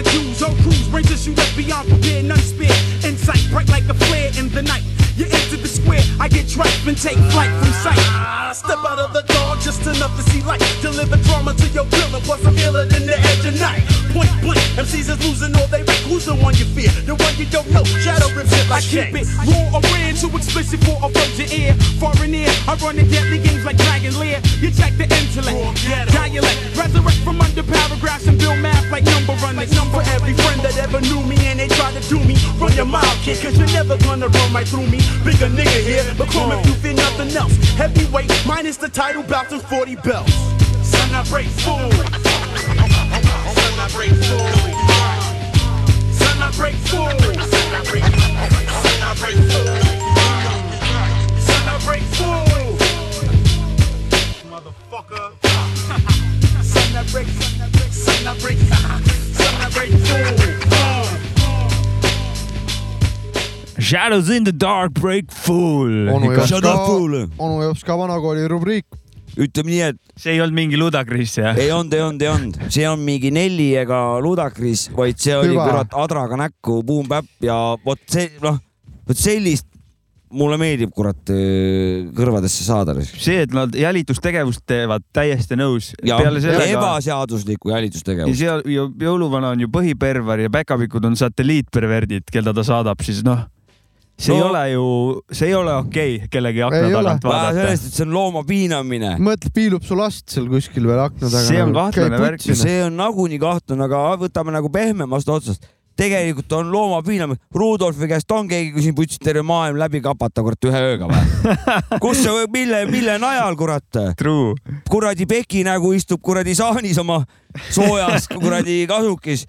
accused. On crews, brain tissue that's beyond repair, none spare. Insight bright like a flare in the night. You enter the square, I get trapped and take flight from sight. I step out of the door just enough to see light. Deliver drama to your villain, plus I'm iller than the edge of night. Point blank, MCs is losing all they rank. Who's the one you fear? The one you don't know. Shadow rips it like I keep it raw or red, too explicit for a virgin ear. Foreign ear, I run the deadly games like Dragon Lair. You check the intellect, dialect, resurrect from under paragraphs and build math like number runners. For every friend that ever knew me and they tried to do me, run your mouth, kid, cause you're never gonna run right through me. Bigger nigga here, but come if you fear nothing else. Heavyweight, minus the title, bout to 40 belts. Son, I break forward. Son, I break forward. Son, I break forward. Son, I break forward. Son, I break forward. Son, I break forward. Motherfucker. Son, I break, son, I break, son, I break, son, I break forward. Shadows in the dark break full. onu onu Jopska vanakooli rubriik. ütleme nii, et see ei olnud mingi ludakriis jah? ei olnud, ei olnud, ei olnud, see on mingi Nelli ega Ludacris, vaid see oli Hüva. kurat adraga näkku, Boom Bap ja vot see noh, vot sellist mulle meeldib kurat öö, kõrvadesse saada. see, et nad jälitustegevust teevad, täiesti nõus. ja ebaseaduslikku jälitustegevust. ja seal ju jõuluvana on ju põhiperver ja päkapikud on satelliitperverdid, keda ta saadab, siis noh, see no. ei ole ju, see ei ole okei okay, kellegi akna Ei ole. tagant vaadata. sellest, et see on looma piinamine. mõtle, piilub su last seal kuskil veel akna taga. See on kahtlane värk. see on nagunii kahtlane, aga võtame nagu pehmemast otsast. tegelikult on looma piinamine. Rudolfi käest on keegi küsinud, võtsid terve maailm läbi kapata kurat ühe ööga või? kus see, mille, mille najal kurat? True. kuradi Peki nägu istub kuradi saanis oma soojas kuradi kasukis.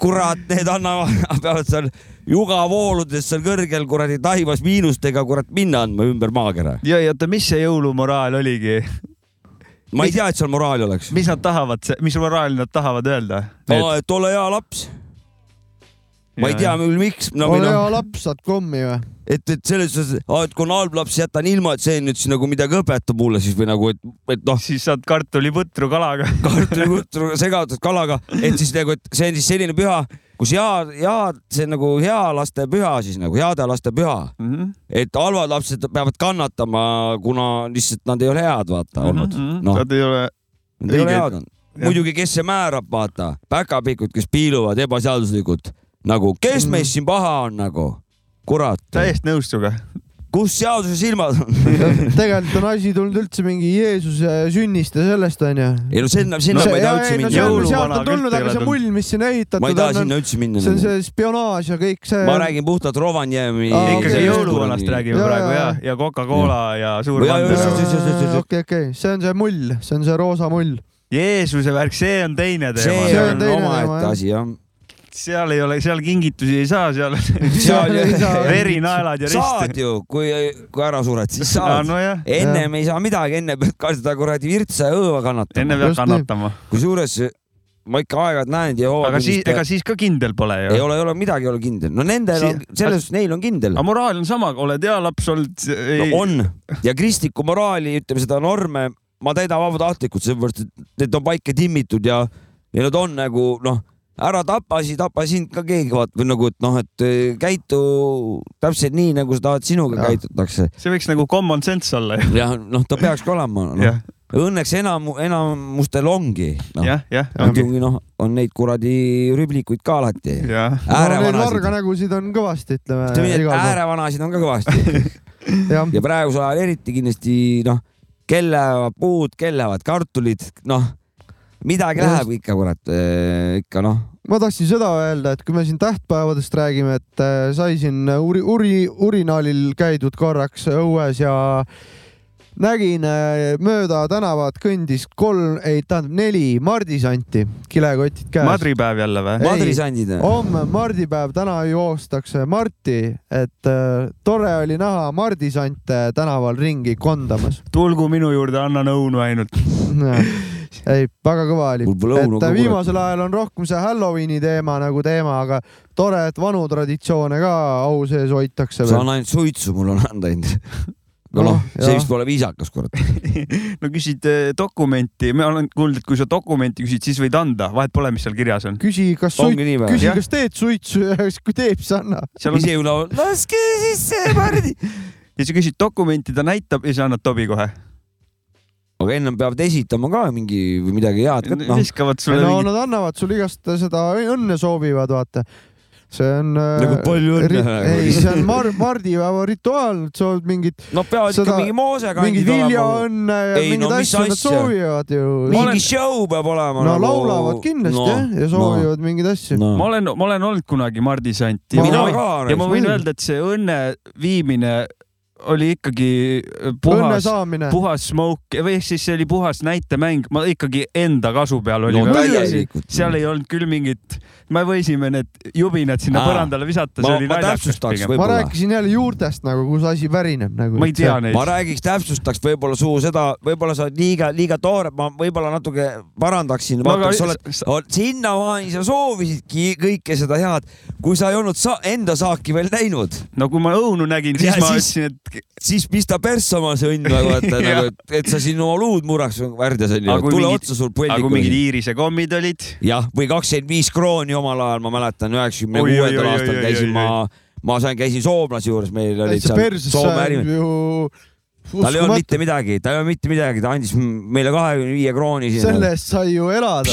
kurat, need annavad, peavad seal jugavooludes seal kõrgel kuradi taivas miinustega kurat minna andma ümber maakera. ja, ja oota, mis see jõulumoraal oligi? ma ei tea, et seal moraali oleks. mis nad tahavad, mis moraali nad tahavad öelda? et ole hea laps. Ma ei tea küll, miks no,. ole hea laps, saad kommi või? et, et selles suhtes, et kui on halb laps, jätan ilma, et see nüüd siis nagu midagi õpetab mulle siis või nagu, et, et noh. siis saad kartuliputru kalaga. kartuliputru segatud kalaga, et siis nagu, et see on siis selline püha, kus hea, hea, see on nagu hea laste püha siis nagu heade laste püha mm. Mhm. -hmm. et halvad lapsed peavad kannatama, kuna lihtsalt nad ei ole head, vaata olnud Mhm, no.. Nad ei ole. Nad ei ole head olnud. muidugi, kes see määrab, vaata, päkapikud, kes piiluvad ebaseaduslikult nagu, kes meist siin paha on nagu, kurat. täiesti nõus sinuga. kus seaduse silmad on? tegelikult on asi tulnud üldse mingi Jeesuse sünnist ja sellest onju. ei no sinna, sinna ma ei taha üldse minna. sealt on tulnud, aga see mull, mis sinna ehitatud ma ei taha on, sinna üldse minna. see on see spionaaž ja kõik see. ma räägin puhtalt Rovaniemi. Aa, ikkagi okei. jõuluvanast räägime Ja, praegu ja, ja, ja Coca-Cola ja suur okei, okei, see on see mull, see on see roosa mull. Jeesuse värk, see on teine teema. see on omaette asi jah. Seal ei ole, seal kingitusi ei saa, seal Seal ei saa. veri, naelad ja saad rist. ju, kui, kui ära sured, siis saad Aa, no ennem ei saa midagi, enne pead ka seda kuradi virtsa ja õõva kannatama. enne peab kannatama. kusjuures ma ikka aeg-ajalt näen Jehoova aga siis, ega siis ka kindel pole ju ei. ole, ei ole midagi ei ole kindel. no nendel Si- on, selles suhtes neil on kindel. aga moraal on sama, oled hea laps olnud. no on ja kristlikku moraali, ütleme seda norme, ma täidan vabatahtlikult, sellepärast et need on paika timmitud ja, ja nad on nagu noh, ära tapa siis, tapa sind ka keegi vaat või nagu, et noh, et eh, käitu täpselt nii, nagu sa tahad sinuga Jah. käitutakse. see võiks nagu common sense olla ju. jah, noh, ta peakski olema no. Õnneks enam, enamustel ongi no.. jah, jah. muidugi noh, on neid kuradi rüblikuid ka alati. jah. no äärevanasid, varganägusid on kõvasti, ütleme. äärevanasid on ka kõvasti. jah, ja praegusel ajal eriti kindlasti noh, kell lähevad puud, kell lähevad kartulid, noh midagi Just. läheb ikka kurat, ikka noh, ma tahtsin seda öelda, et kui me siin tähtpäevadest räägime, et äh, sai siin uri, uri, urinaalil käidud korraks õues ja nägin äh, mööda tänavat kõndis kolm, ei tähendab neli mardisanti, kilekotid käes. madripäev jälle või? Madrisandid. homme on mardipäev, täna joostakse Marti, et äh, tore oli näha mardisante tänaval ringi kondamas. tulgu minu juurde, annan õunu ainult. ei, väga kõva oli. Et äh, viimasel ajal on rohkem see Halloweeni teema nagu teema, aga tore, et vanu traditsioone ka au sees hoitakse. saan ainult suitsu, mul on anda ainult. no Noh, noh, see vist pole viisakas, kurat. no küsid eh, dokumenti, ma olen kuulnud, et kui sa dokumenti küsid, siis võid anda, vahet pole, mis seal kirjas on. küsi, kas suit- küsi, kas teed suitsu ja siis kui teeb, siis anna. seal on ise ju laul, laske sisse, Mardi. ja sa küsid dokumenti, ta näitab ja sa annad Tobi kohe. Aga ennem peavad esitama ka mingi või midagi head ka, noh. viskavad sulle no mingit nad annavad sulle igast seda õnne soovivad, vaata. see on. Nagu palju õnne. ei, see on mar-, mardipäeva rituaal, sa oled mingit, no peavad ikka Seda- mingi moosega mingit viljaõnne ja Ei, mingeid no asju nad soovivad ju. mingi show peab olema. no laulavad kindlasti jah, ja soovivad mingeid asju. no. ma olen, ma olen olnud kunagi Mardi sant ja Ma võin öelda, et see õnne viimine oli ikkagi õnne puhas, puhas smoke või ehk siis see oli puhas näitemäng, ma ikkagi enda kasu peal oli no seal ei olnud küll mingit, me võisime need jubinad sinna Aa. põrandale visata, Ma- see oli ma naljakas täpsustaks pigem. ma rääkisin jälle juurtest nagu, kus asi pärineb nagu. ma ei tea neid ma. räägiks, täpsustaks võib-olla suu seda, võib-olla sa oled liiga, liiga toore, ma võib-olla natuke parandaksin sinnamaani sa soovisidki kõike seda head, kui sa ei olnud sa enda saaki veel näinud, no kui ma õunu nägin, siis Ja ma siis- ütlesin, et siis pista persse oma see õnn nagu, et nagu, et, et sa siin oma luud murraks värdjas onju kui tule mingid- otsa sul aga kui mingid põldikud. iirise kommid olid, jah, või kakskümmend viis krooni omal ajal, ma mäletan, üheksakümne kuuendal aastal käisin ma, ma sain, käisin soomlase juures, meil olid seal Soome ärimehed tal ei olnud mitte midagi, tal ei olnud mitte midagi, ta andis meile kahekümne viie krooni selle eest sai ju elada.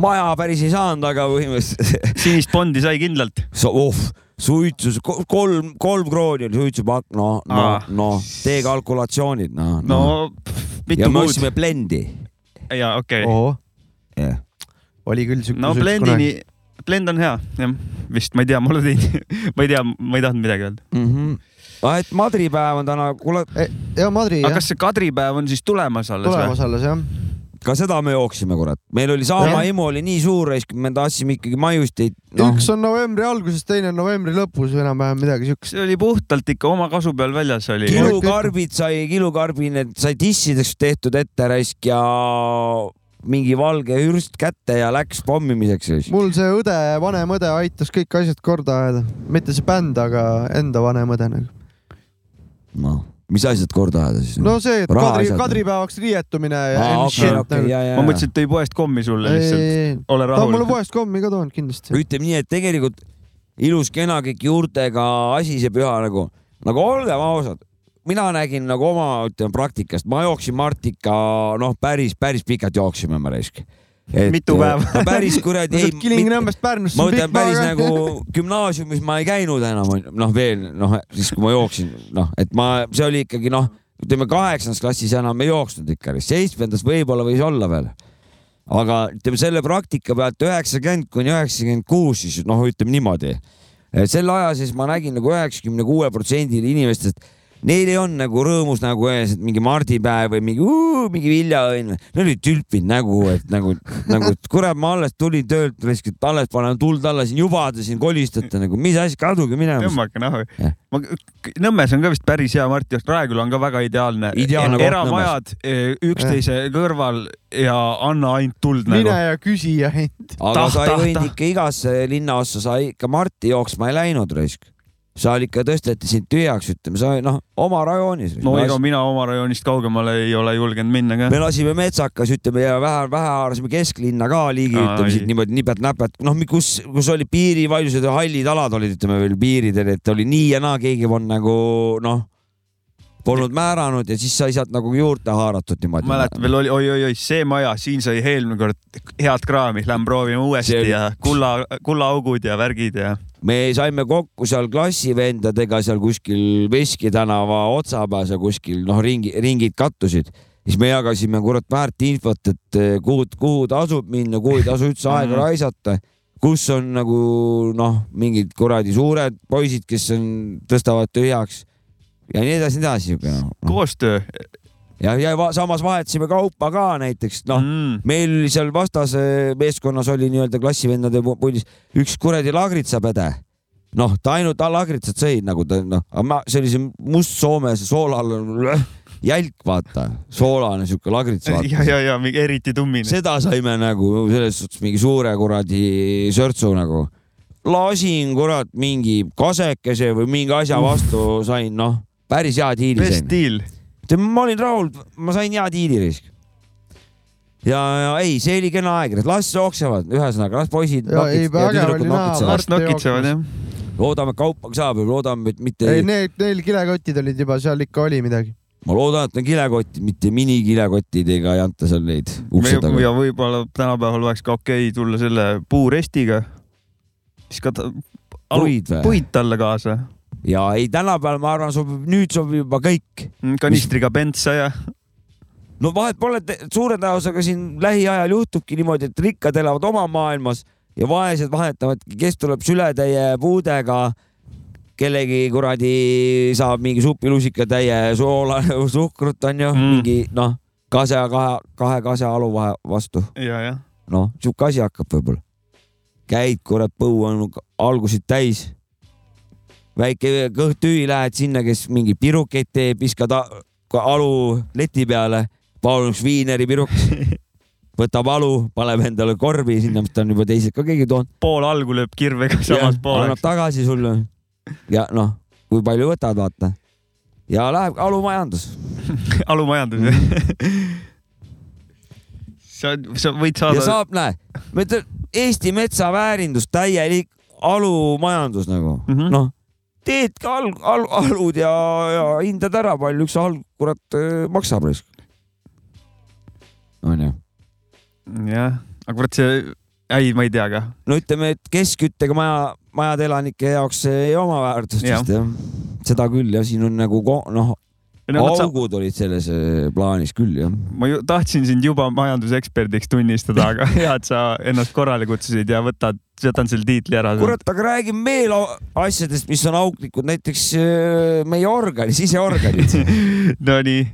maja päris ei saanud, aga põhimõtteliselt sinist Bondi sai kindlalt. so, oh, suitsus, kolm, kolm krooni oli suitsupakk, no, no no tee kalkulatsioonid, no, no no.. mitu ja me kuud. ostsime blendi. ja okei okay., jah, oli küll siuke. no blendini, blend on hea, jah, vist, ma ei tea, ma olen teinud, ma ei tea, ma ei tahtnud midagi öelda. Mhm. et madripäev on täna, kuule, ja Madri aga jah, kas see kadripäev on siis tulemas alles tulemas või? alles jah. Ka seda me jooksime, kurat, meil oli Saama Jah. himu oli nii suur, me tahtsime ikkagi maiusteid no.. üks on novembri alguses, teine on novembri lõpus enam-vähem midagi siukest. see oli puhtalt ikka oma kasu peal väljas oli. kilukarbid sai, kilukarbi need sai dissideks tehtud ette raisk ja mingi valge hürst kätte ja läks pommimiseks. mul see õde, vanem õde aitas kõik asjad korda ajada, mitte see bänd, aga enda vanem õde nagu. noh, mis asjad korda ajada siis? no see, et kadri, kadripäevaks riietumine ja Aa, okei, shit okei, nagu. ma mõtlesin, et tõi poest kommi sulle ei, lihtsalt. ole ta on mulle rahul. poest kommi ka toonud kindlasti. ütleme nii, et tegelikult ilus kena kõik juurtega asi see püha nagu, nagu olgem ausad, mina nägin nagu oma, ütleme praktikast, ma jooksin Martika, noh, päris, päris pikalt jooksime me raisk. Mitu päeva? no päris kuradi ei. Kilingi-Nõmmest Pärnusse ma mõtlen päris aga- nagu gümnaasiumis ma ei käinud enam, noh veel noh, siis kui ma jooksin, noh, et ma, see oli ikkagi noh, ütleme kaheksandas klassis enam ei jooksnud ikka, seitsmendas võib-olla võis olla veel. aga ütleme selle praktika pealt üheksakümmend kuni üheksakümmend kuus, siis noh, ütleme niimoodi. selle aja sees ma nägin nagu üheksakümne kuue protsendil inimestest, neil ei olnud nagu rõõmus nagu ees, et mingi mardipäev või mingi, mingi viljaõnn, neil oli tülpinud nägu, et nagu, nagu, et kurat, ma alles tulin töölt, alles panen tuld alla siin juba te siin kolistate nagu, mis asi, kaduge minema. tõmmake nahu. ma, Nõmmes on ka vist päris hea, Martti, Raeküla on ka väga ideaalne. Ideaalne eramajad eh, üksteise kõrval ja anna ainult tuld mine nagu. ja küsi ja hind. aga sa ei võinud ikka igasse linnaossa, sa ikka Marti jooksma ei läinud raisk. Seal ikka tõsteti sind tühjaks, ütleme, sa noh, oma rajoonis. no ega mina oma rajoonist kaugemale ei ole julgenud minna ka. me lasime metsakas, ütleme ja vähe, vähe haarasime kesklinna ka ligi, Aa, ütleme siit niimoodi nipet-näpet, noh, kus, kus oli piirivaidlused ja hallid alad olid, ütleme veel piiridel, et oli nii ja naa, keegi polnud nagu noh, polnud määranud ja siis sai sealt nagu juurde haaratud niimoodi. mäletan veel oli oi-oi-oi see maja, siin sai eelmine kord head kraami, lähme proovime uuesti See- ja kulla, kullaaugud ja värgid ja. me saime kokku seal klassivendadega seal kuskil Veski tänava otsapääs ja kuskil noh, ringi, ringid kattusid. siis me jagasime kurat väärt infot, et eh, kuhu, kuhu tasub minna, kuhu ei tasu üldse aega Mhm. raisata. kus on nagu noh, mingid kuradi suured poisid, kes on, tõstavad tühjaks ja nii edasi, nii edasi siuke noh. koostöö. ja, ja va samas vahetasime kaupa ka näiteks noh mm., meil seal vastase meeskonnas oli nii-öelda klassivendade pu- puldis üks kuradi lagritsapede. noh, ta ainult lagritsat sõi nagu ta noh, aga ma, see oli see must Soome see soolal jälk, vaata, soolane siuke lagrits, ja, ja, ja mingi eriti tummine. seda saime nagu selles suhtes mingi suure kuradi sörtsu nagu. lasin kurat mingi kasekese või mingi asja vastu sain, noh, päris hea diili Best sain. deal. ma olin rahul, ma sain hea diili risk. ja, ja ei, see oli kena aeg, las jooksevad, ühesõnaga las poisid loodame, et kaupa saab loodame, et mitte ei, need, neil kilekotid olid juba seal ikka oli midagi. ma loodan, et on kilekotid, mitte minikilekotidega ei anta seal neid ukse taga. ja võib-olla tänapäeval oleks ka okei tulla selle puurestiga. siis ka ta- Puid puid talle kaasa. Ja ei, tänapäeval ma arvan, sobib, nüüd sobib juba kõik. kanistriga bentsa ja. no vahet pole, suure tõenäosusega siin lähiajal juhtubki niimoodi, et rikkad elavad oma maailmas ja vaesed vahetavadki, kes tuleb sületäie puudega, kellegi kuradi saab mingi supilusikatäie soola, suhkrut onju mm., mingi noh, kase kahe, kahe kase alu vahe vastu. noh, sihuke asi hakkab võib-olla. käid, kurat, põu on algusid täis. Väike kõht tühi, lähed sinna, kes mingi pirukeid teeb, viskad alu leti peale, palun üks viineri piruks. võtab alu, paneb endale korvi sinna, mis ta on juba teised ka keegi toonud. pool algu lööb kirvega samas annab pooleks. tagasi sulle. ja noh, kui palju võtad, vaata. ja läheb alumajandus. alumajandus jah. sa, sa võid saada. ja saab, näe, ma ütlen, Eesti metsa väärindus täielik alumajandus nagu mm -hmm. noh, teedki al-, al-, alud ja, ja hindad ära, palju üks alg kurat äh, maksab raisk. onju. jah, aga kurat see, ei, ma ei tea ka. no ütleme, et keskküttega maja, majade elanike jaoks ei oma väärtust Jah. vist jah. seda küll ja siin on nagu noh, No vot sa- augud olid selles äh, plaanis küll jah. ma ju tahtsin sind juba majanduseksperdiks tunnistada, aga hea, et sa ennast korrale kutsusid ja võtad, võtan selle tiitli ära. kurat, aga räägime veel asjadest, mis on auklikud, näiteks äh, meie organid, siseorganid. Nonii.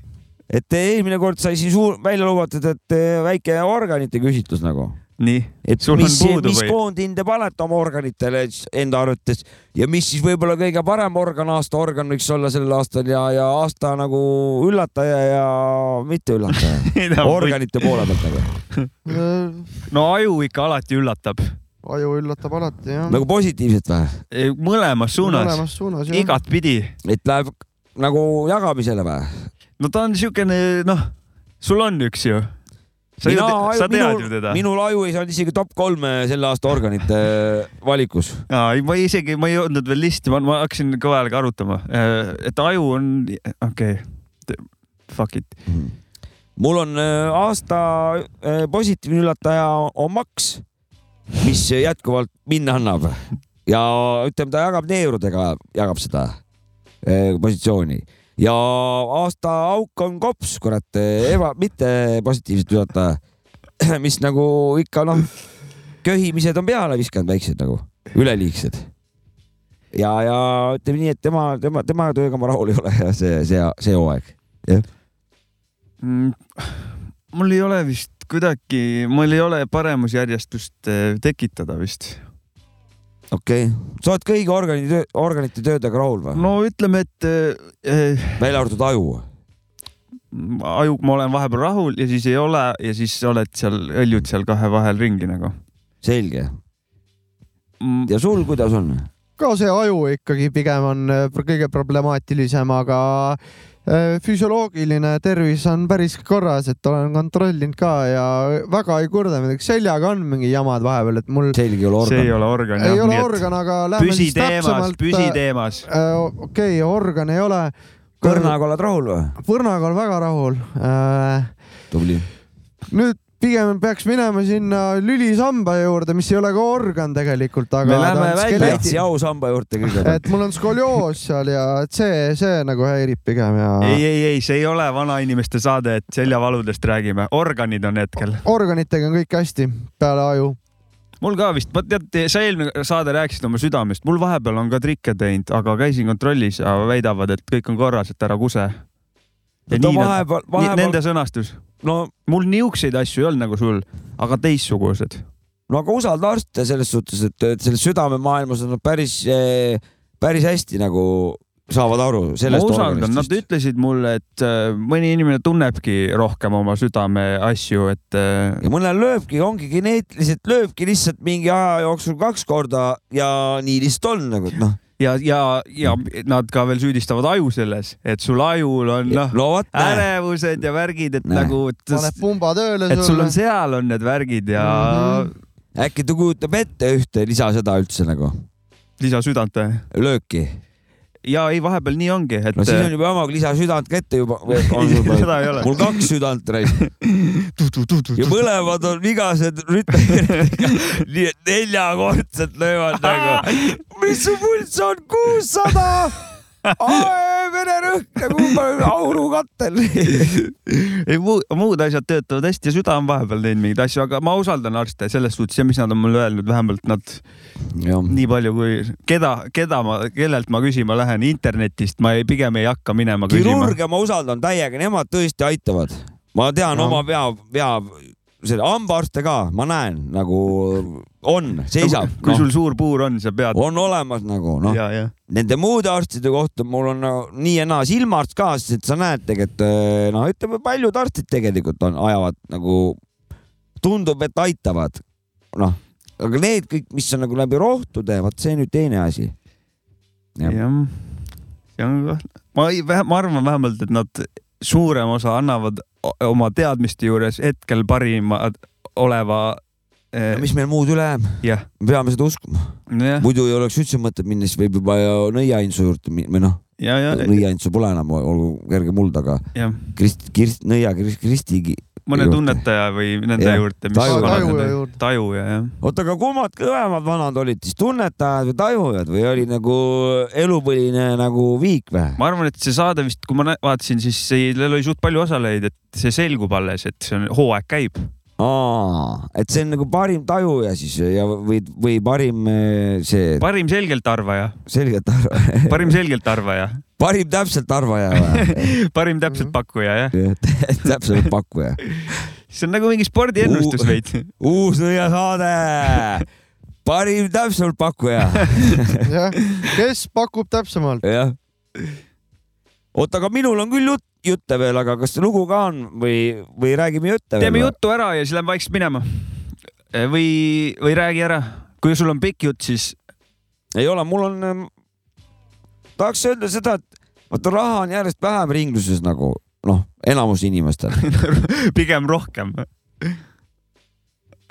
et eelmine kord sai siin suur välja lubatud, et väike organite küsitlus nagu. nii, et sul on mis, puudu mis või? koondhinde panete oma organitele enda arvates ja mis siis võib-olla kõige parem organ, aasta organ võiks olla sellel aastal ja, ja aasta nagu üllataja ja mitte üllataja organite poole pealt nagu. no aju ikka alati üllatab. aju üllatab alati jah. nagu positiivselt või? mõlemas suunas. mõlemas suunas jah. igatpidi. et läheb nagu jagamisele või? no ta on siukene, noh, sul on üks ju. Sa ju, sa tead minul, ju teda. minul aju ei saanud isegi top kolme selle aasta organite valikus. Aa, ei, ma isegi, ma ei jõudnud veel listi, ma, hakkasin kõva häälega arutama, et aju on, okei okay., fuck it. mul on äh, aasta äh, positiivne üllataja on Max, mis jätkuvalt minna annab ja ütleme, ta jagab neerudega, jagab seda äh, positsiooni ja aasta auk on kops, kurat, eba, mitte positiivselt üllataja, mis nagu ikka noh, köhimised on peale viskanud väiksed nagu, üleliigsed ja, ja ütleme nii, et tema, tema, tema tööga ma rahul ei ole ja see, see, see hooaeg, jah. Mm, mul ei ole vist kuidagi, mul ei ole paremusjärjestust eh, tekitada vist. Okei okay., sa oled kõigi organi, organite töödega rahul või? no ütleme, et eh, välja arvatud aju. ajuga ma olen vahepeal rahul ja siis ei ole ja siis oled seal, õljud seal kahe vahel ringi nagu. selge. Mm. ja sul, kuidas on? ka see aju ikkagi pigem on äh, kõige problemaatilisem, aga äh, füsioloogiline tervis on päris korras, et olen kontrollinud ka ja väga ei kurda midagi. seljaga on mingi jamad vahepeal, et mul. selg ei ole see ei ole organ ei jah, ole nii et organ, aga lähme siis teemas, täpsemalt. püsi teemas. okei okay,, organ ei ole. põrnaga oled rahul või? põrnaga olen väga rahul äh,. tubli. nüüd pigem peaks minema sinna lülisamba juurde, mis ei ole ka organ tegelikult, aga. Me läheme välja. Lätsi ausamba juurde kõigepealt. et mul on skolioos seal ja et see, see nagu häirib pigem ja. ei, ei, ei, see ei ole vanainimeste saade, et seljavaludest räägime, organid on hetkel. organitega on kõik hästi peale aju. mul ka vist, tead, sa eelmine saade rääkisid oma südamest, mul vahepeal on ka trikke teinud, aga käisin kontrollis ja väidavad, et kõik on korras, et ära kuse. No vahepeal- vahepeal- nende sõnastus. no, mul niisuguseid asju ei olnud nagu sul, aga teistsugused. no aga usalda arste selles suhtes, et, et selles südamemaailmas on nad päris, päris hästi nagu saavad aru ma sellest usaldan, nad ütlesid mulle, et äh, mõni inimene tunnebki rohkem oma südame asju, et äh, ja mõnel lööbki, ongi geneetiliselt lööbki lihtsalt mingi aja jooksul kaks korda ja nii lihtsalt on nagu, et noh. ja, ja, ja nad ka veel süüdistavad aju selles, et sul ajul on noh no ärevused ja värgid, et Näe. nagu, paneb pumba tööle et sul on seal on need värgid ja mm. -hmm. äkki ta kujutab ette ühte lisasõda üldse nagu, lisasüdant või? lööki. Ja ei, vahepeal nii ongi, et no siis on juba jama, kui lisasüdant ka ette juba. Seda ei ole. mul kaks südant raisk. ja mõlemad on vigased rütmihäiretega, nii et neljakordselt löövad nagu. mis su pulss on, kuussada? Vererõhk nagu aurukattel. ei muu, muud asjad töötavad hästi ja süda on vahepeal teinud mingeid asju, aga ma usaldan arste selles suhtes ja mis nad on mulle öelnud, vähemalt nad nii palju kui, keda, keda ma, kellelt ma küsima lähen internetist, ma ei, pigem ei hakka minema küsima. kirurgia ma usaldan täiega, nemad tõesti aitavad. ma tean No. oma pea, pea, selle hambaarste ka, ma näen nagu on, seisab. kui sul suur puur on, sa pead. on olemas nagu noh, ja, ja nende muude arstide kohta mul on nagu nii ja naa, silmaarst ka, sest et sa näed tegelikult äh, noh, ütleme paljud arstid tegelikult on, ajavad nagu, tundub, et aitavad. noh, aga need kõik, mis on nagu läbi rohtude, vot see nüüd teine asi. jah, see on ma ei, ma arvan vähemalt, et nad suurem osa annavad oma teadmiste juures hetkel parima oleva. No mis meil muud üle jääb? jah, me peame seda uskuma. jah, muidu ei oleks üldse mõtet minna, siis võib juba ju nõiainsu juurde või noh, ja, ja, nõiainsu pole enam, olgu kerge muld, aga jah, Krist, Kirst, nõia Krist, Kristi. mõne tunnetaja või nende Jah. juurde, mis Taju- kannab taju nende- juurde. tajuja jah. oota, aga kummad kõvemad vanad olid siis, tunnetajad või tajujad või oli nagu elupõline nagu viik või? ma arvan, et see saade vist, kui ma vaatasin, siis sellel oli suht palju osalejaid, et see selgub alles, et see on, hooaeg käib. aa, et see on nagu parim tajuja siis ja, või, või parim eh, see parim selgelt arvaja, selgelt arvaja, parim selgelt arvaja, parim täpselt arvaja või? parim täpselt pakkuja jah. täpselt pakkuja. see on nagu mingi spordiennustus Uu- veits. uus nõiasaade, parim täpselt pakkuja. jah, kes pakub täpsemalt? jah. oota, aga minul on küll jutt, jutte veel, aga kas lugu ka on või, või räägime jutte teeme veel? juttu ära ja siis lähme vaikselt minema. või, või räägi ära, kui sul on pikk jutt, siis ei ole, mul on, tahaks öelda seda, et vaata raha on järjest vähem ringluses nagu noh, enamus inimestel pigem rohkem.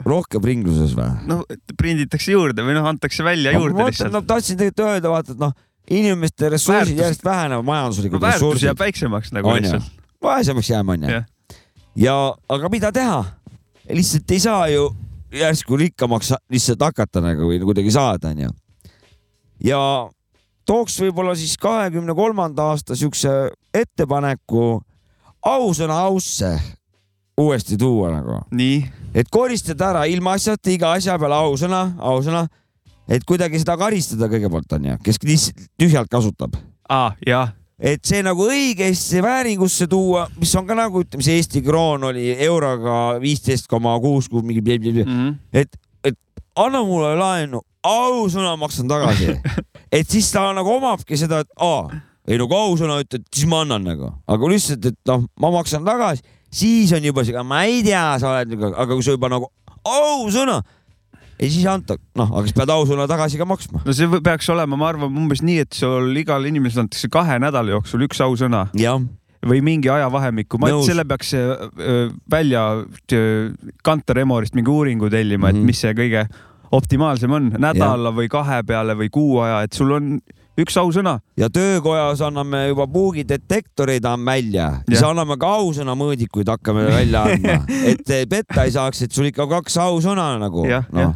rohkem ringluses või? noh, prinditakse juurde või noh, antakse välja juurde ma lihtsalt no,. tahtsin tegelikult öelda, vaata, et noh, inimeste ressursid Väärtus- järjest vähenevad, majanduslikud väärtus ressursid jääb. väiksemaks nagu On lihtsalt. vaesemaks jääma onju Jah.. ja, aga mida teha? lihtsalt ei saa ju järsku rikkamaks lihtsalt hakata nagu või kuidagi saada, onju. ja tooks võib-olla siis kahekümne kolmanda aasta siukse ettepaneku ausõna ausse uuesti tuua nagu. et koristada ära ilmaasjata iga asja peale ausõna, ausõna, et kuidagi seda karistada kõigepealt onju, kes tühjalt kasutab. aa, jah. et see nagu õigesse vääringusse tuua, mis on ka nagu ütleme, see Eesti kroon oli euroga viisteist koma kuus, kui mingi mm, -hmm. et, et anna mulle laenu, ausõna maksan tagasi. et siis ta nagu omabki seda, et aa, ei no kui ausõna ütled, siis ma annan nagu, aga lihtsalt, et noh, ma maksan tagasi, siis on juba siuke, ma ei tea, sa oled, aga kui sa juba nagu ausõna, ja siis anta, noh, aga siis pead ausõna tagasi ka maksma. no see peaks olema, ma arvan, umbes nii, et sul igale inimesele antakse kahe nädala jooksul üks ausõna. või mingi ajavahemikku, ma, Nõus. selle peaks äh, äh, välja äh, Kantar Emorist mingi uuringu tellima, Mhm. et mis see kõige optimaalsem on, nädala või kahe peale või kuu aja, et sul on üks ausõna. ja töökojas anname juba puugidetektoreid välja, siis Jah. anname ka ausõna mõõdikuid hakkame välja andma, et eh, petta ei saaks, et sul ikka kaks ausõna nagu, Jah, noh jah.,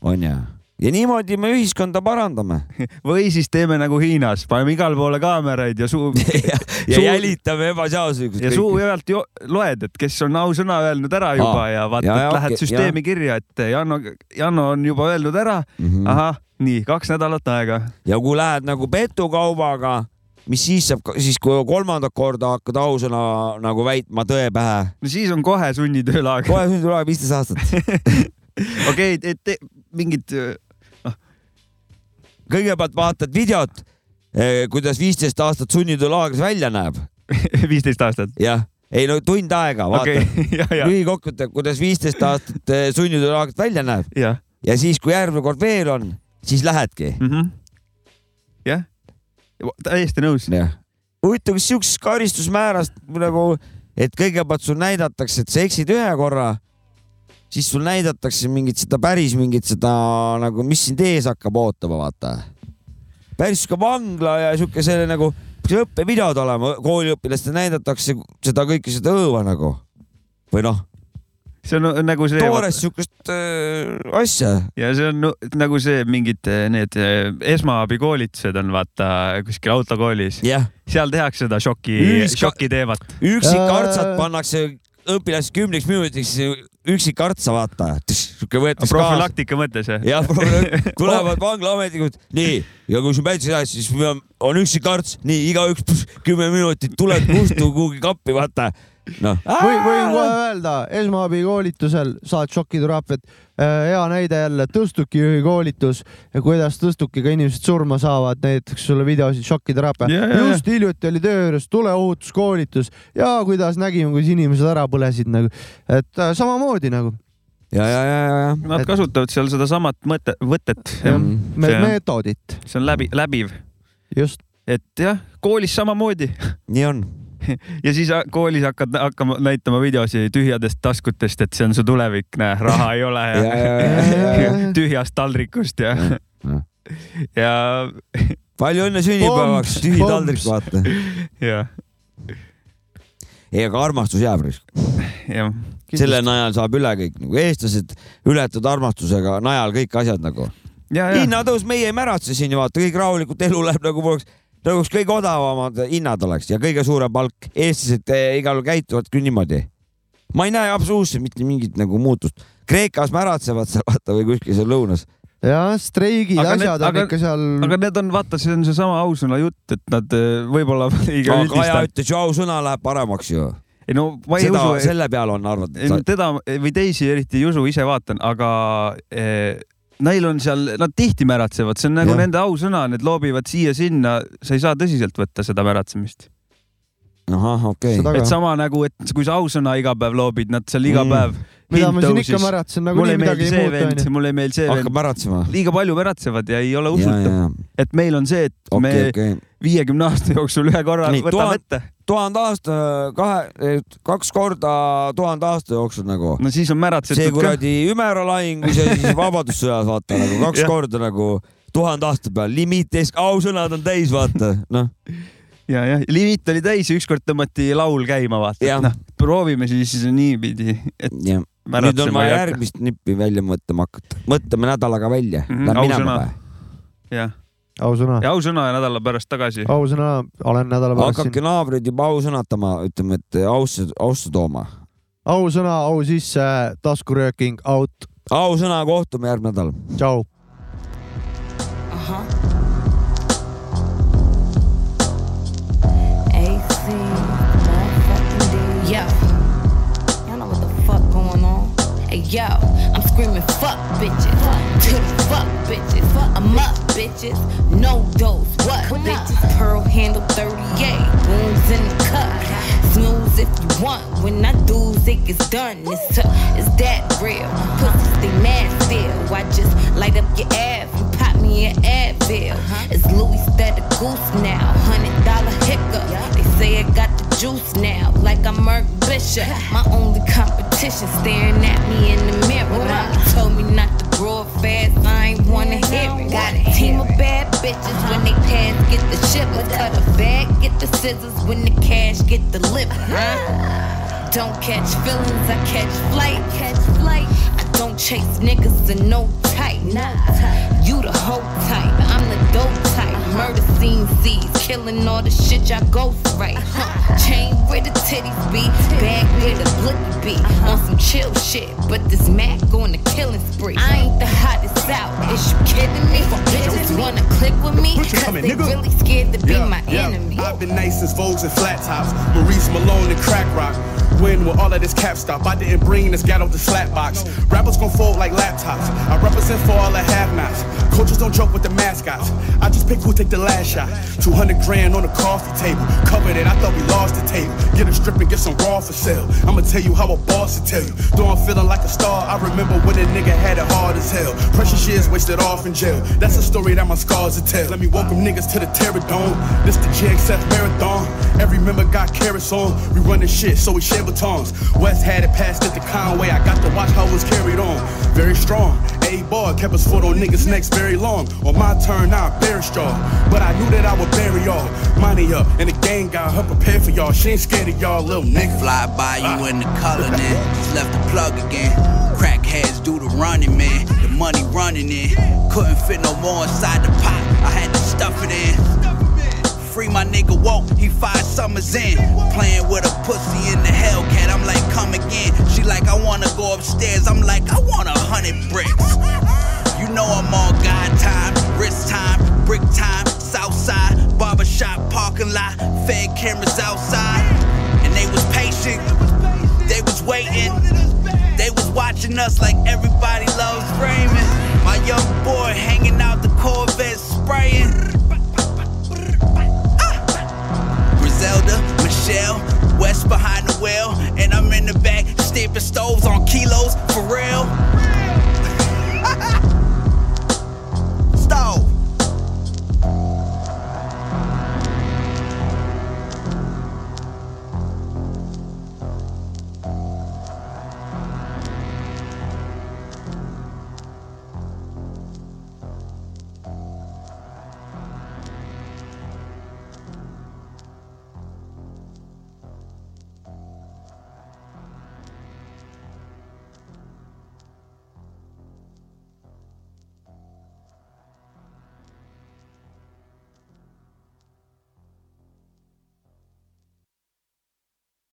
on ju. ja niimoodi me ühiskonda parandame. või siis teeme nagu Hiinas, paneme igale poole kaameraid ja suu ja jälitame ebaseaduslikult ja suu pealt loed, et kes on ausõna öelnud ära juba Aa. ja vaata Ja, ja,, lähed okei, süsteemi kirja, et Janno, Janno on juba öelnud ära mm. -hmm. ahah, nii kaks nädalat aega. ja kui lähed nagu petukaubaga, mis siis saab, siis kui kolmandat korda hakkad ausõna nagu väitma tõe pähe. no siis on kohe sunnitöölaag. kohe sunnitöölaag viisteist aastat. okei, et mingid, kõigepealt vaatad videot, kuidas viisteist aastat sunnitöölaagris välja näeb. viisteist aastat? jah, ei no tund aega, vaata jah. lühikokkuvõte, kuidas viisteist aastat eh, sunnitöölaagrit välja näeb. jah. ja siis, kui järgmine kord veel on, siis lähedki. Mhm. jah, täiesti nõus. huvitav, kas siuksest karistusmäärast nagu, et kõigepealt sul näidatakse, et sa eksid ühe korra, siis sul näidatakse mingit seda päris mingit seda nagu, mis sind ees hakkab ootama, vaata. päris sihuke vangla ja sihuke selle nagu, peaks õppevideod olema, kooliõpilastele näidatakse seda kõike seda õõva nagu või noh, see on nagu see. toores siukest äh, asja. ja see on nagu see mingid eh, need eh, esmaabikoolitused on vaata kuskil autokoolis yeah.. seal tehakse seda šoki Ühiska-, šoki teemat. üksikkartsad pannakse õpilased kümneks minutiks vaata. sihuke võetakse kaasa. profülaktika mõttes jah? jah, tulevad vanglaametnikud, nii, ja kui sul päitse käes, siis me- on üksikkarts, nii igaüks kümme minutit tuleb kustu kuhugi kappi, vaata. noh, või võin kohe öelda, esmaabikoolitusel saad šokiteraapiat. hea näide jälle tõstukijuhi koolitus, kuidas tõstukiga inimesed surma saavad, näiteks sulle videosid šokiteraapia ja, ja. just hiljuti oli töö juures tuleohutuskoolitus ja kuidas nägime, kuidas inimesed ära põlesid nagu, et äh, samamoodi nagu. ja, ja, ja, ja, ja. Nad kasutavad seal sedasamat mõtet, võtet. me- meetodit. see on läbi, läbiv. just. et jah, koolis samamoodi. nii on. ja siis koolis hakkad hakkama näitama videosi tühjadest taskutest, et see on su tulevik, näe, raha ei ole ja, Ja, ja, ja, ja, ja. tühjast taldrikust ja, ja palju õnne sünnipäevaks, tühi taldrik, vaata. jah, ei, aga armastus jääb. jah. selle najal saab üle kõik, nagu eestlased ületavad armastusega najal kõik asjad nagu. hinnatõus, meie ei märatse siin ju vaata, kõik rahulikult, elu läheb nagu poleks, nagu oleks kõige odavamad hinnad oleks ja kõige suurem palk. eestlased eh, igal juhul käituvad küll niimoodi. ma ei näe absoluutselt mitte mingit nagu muutust. Kreekas märatsevad seal vaata või kuskil seal lõunas. jah, streigid, Aga need- asjad on aga- ikka seal. aga need on, vaata, see on seesama ausõna jutt, et nad eh, võib-olla liiga aga Kaja üldistavad. ütles ju ausõna läheb paremaks ju. ei no ma ei seda, usu, selle peale on arvatud. teda või teisi eriti ei usu, ise vaatan, aga eh, neil on seal, nad tihti märatsevad, see on nagu Jah. nende ausõna, need loobivad siia-sinna, sa ei saa tõsiselt võtta seda märatsemist. ahah, okei Seda et sama nagu, et kui sa ausõna iga päev loobid, nad seal iga Mm. päev. mida ma siin ikka märatsen, nagu mulle nii ei midagi ei see muutu onju. mulle ei meeldi see hakkab vend. märatsema. liiga palju märatsevad ja ei ole ja, usutav, ja, et meil on see, et okei, me viiekümne aasta jooksul ühe korra Nii, võtame tuhande- ette. Tuhande aasta, kahe, kaks korda tuhande aasta jooksul nagu. no siis on see märatsetud ka. kuradi Ümera lahingus ja siis Vabadussõjas vaata nagu kaks korda nagu tuhande aasta peal, limiit ees, ausõnad on täis, vaata noh. ja, jah, limiit oli täis ja ükskord tõmmati laul käima, vaata noh, proovime siis niipidi, et jah, nüüd on vaja järgmist nippi välja mõtlema hakata, mõtleme nädalaga välja, Mhm, lähme minema või? jah, ausõna, ja ausõna ja nädala pärast tagasi. ausõna, olen nädala pärast hakake siin. naabrid juba ausõnatama, ütleme, et ausse, ausse tooma. ausõna, au sisse, taskurööking out. ausõna, kohtume järgmine nädal. tšau. D. Yo, bitches, no dose, what? Bitches, pearl handle 38, wounds in the cup, snooze if you want, when I do it gets done, it's tough, it's that real, pussies they mad still, I just light up your ass and pop me an Advil, it's Louis that the goose now, hundred dollar hiccup, they say I got the juice now, like I'm Merc Bishop, my only competition staring at me in the mirror, Mommy told me not to grow up fast, the cut a bag, get the scissors, when the cash get delivered, huh? Don't catch feelings, I catch flight. Catch flight. I don't chase niggas in no type. Nah. You the hoe type, I'm the dope type. Murder scene seeds, killing all the shit y'all go right. Huh. Chain where the titties be, bag where the blicky be. On some chill shit, but this Mac on the killing spree. I ain't the hottest out, is you kidding me? For bitches wanna click with me, cause coming, they nigga? really scared to be Yeah, my yeah. enemy. I've been nice since Vogues and Flat Tops, Maurice Malone and Crack Rock. When with all of this cap stop? I didn't bring this ghetto to slap box. Rappers gon' fold like laptops. I represent for all the have-nots. Coaches don't joke with the mascots. I just pick who take the last shot. 200 grand on the coffee table. Covered it, I thought we lost the table. Get a strip and get some raw for sale. I'ma tell you how a boss to tell you. Though I'm feeling like a star, I remember when a nigga had it hard as hell. Precious years wasted off in jail. That's a story that my scars will tell. Let me welcome niggas to the Terror Dome. This the GXF Marathon. Every member got carrots on. We run this shit, so we share batons. West had it passed it to Conway. I got to watch how it was carried on. Very strong. A bar kept us foot on niggas' necks very long. On my turn, I bear straw. But I knew that I would bury y'all. Money up, and the gang got her prepared for y'all. She ain't scared of y'all, little nigga. Fly by you ah. in the color then. Just left the plug again. Crackheads do the running, man. The money running in. Couldn't fit no more inside the pot. I had to stuff it in free my nigga woke, he five summers in. Playing with a pussy in the Hellcat, I'm like, come again. She like, I wanna go upstairs, I'm like, I want a hundred bricks. You know I'm on God time, wrist time, brick time, Southside, barbershop, parking lot, fed cameras outside. And they was patient, they was waiting, they was watching us like everybody loves Raymond. My young boy hanging out the Corvette spraying. Zelda, Michelle, West behind the wheel, and I'm in the back, steeping stoves on kilos for real.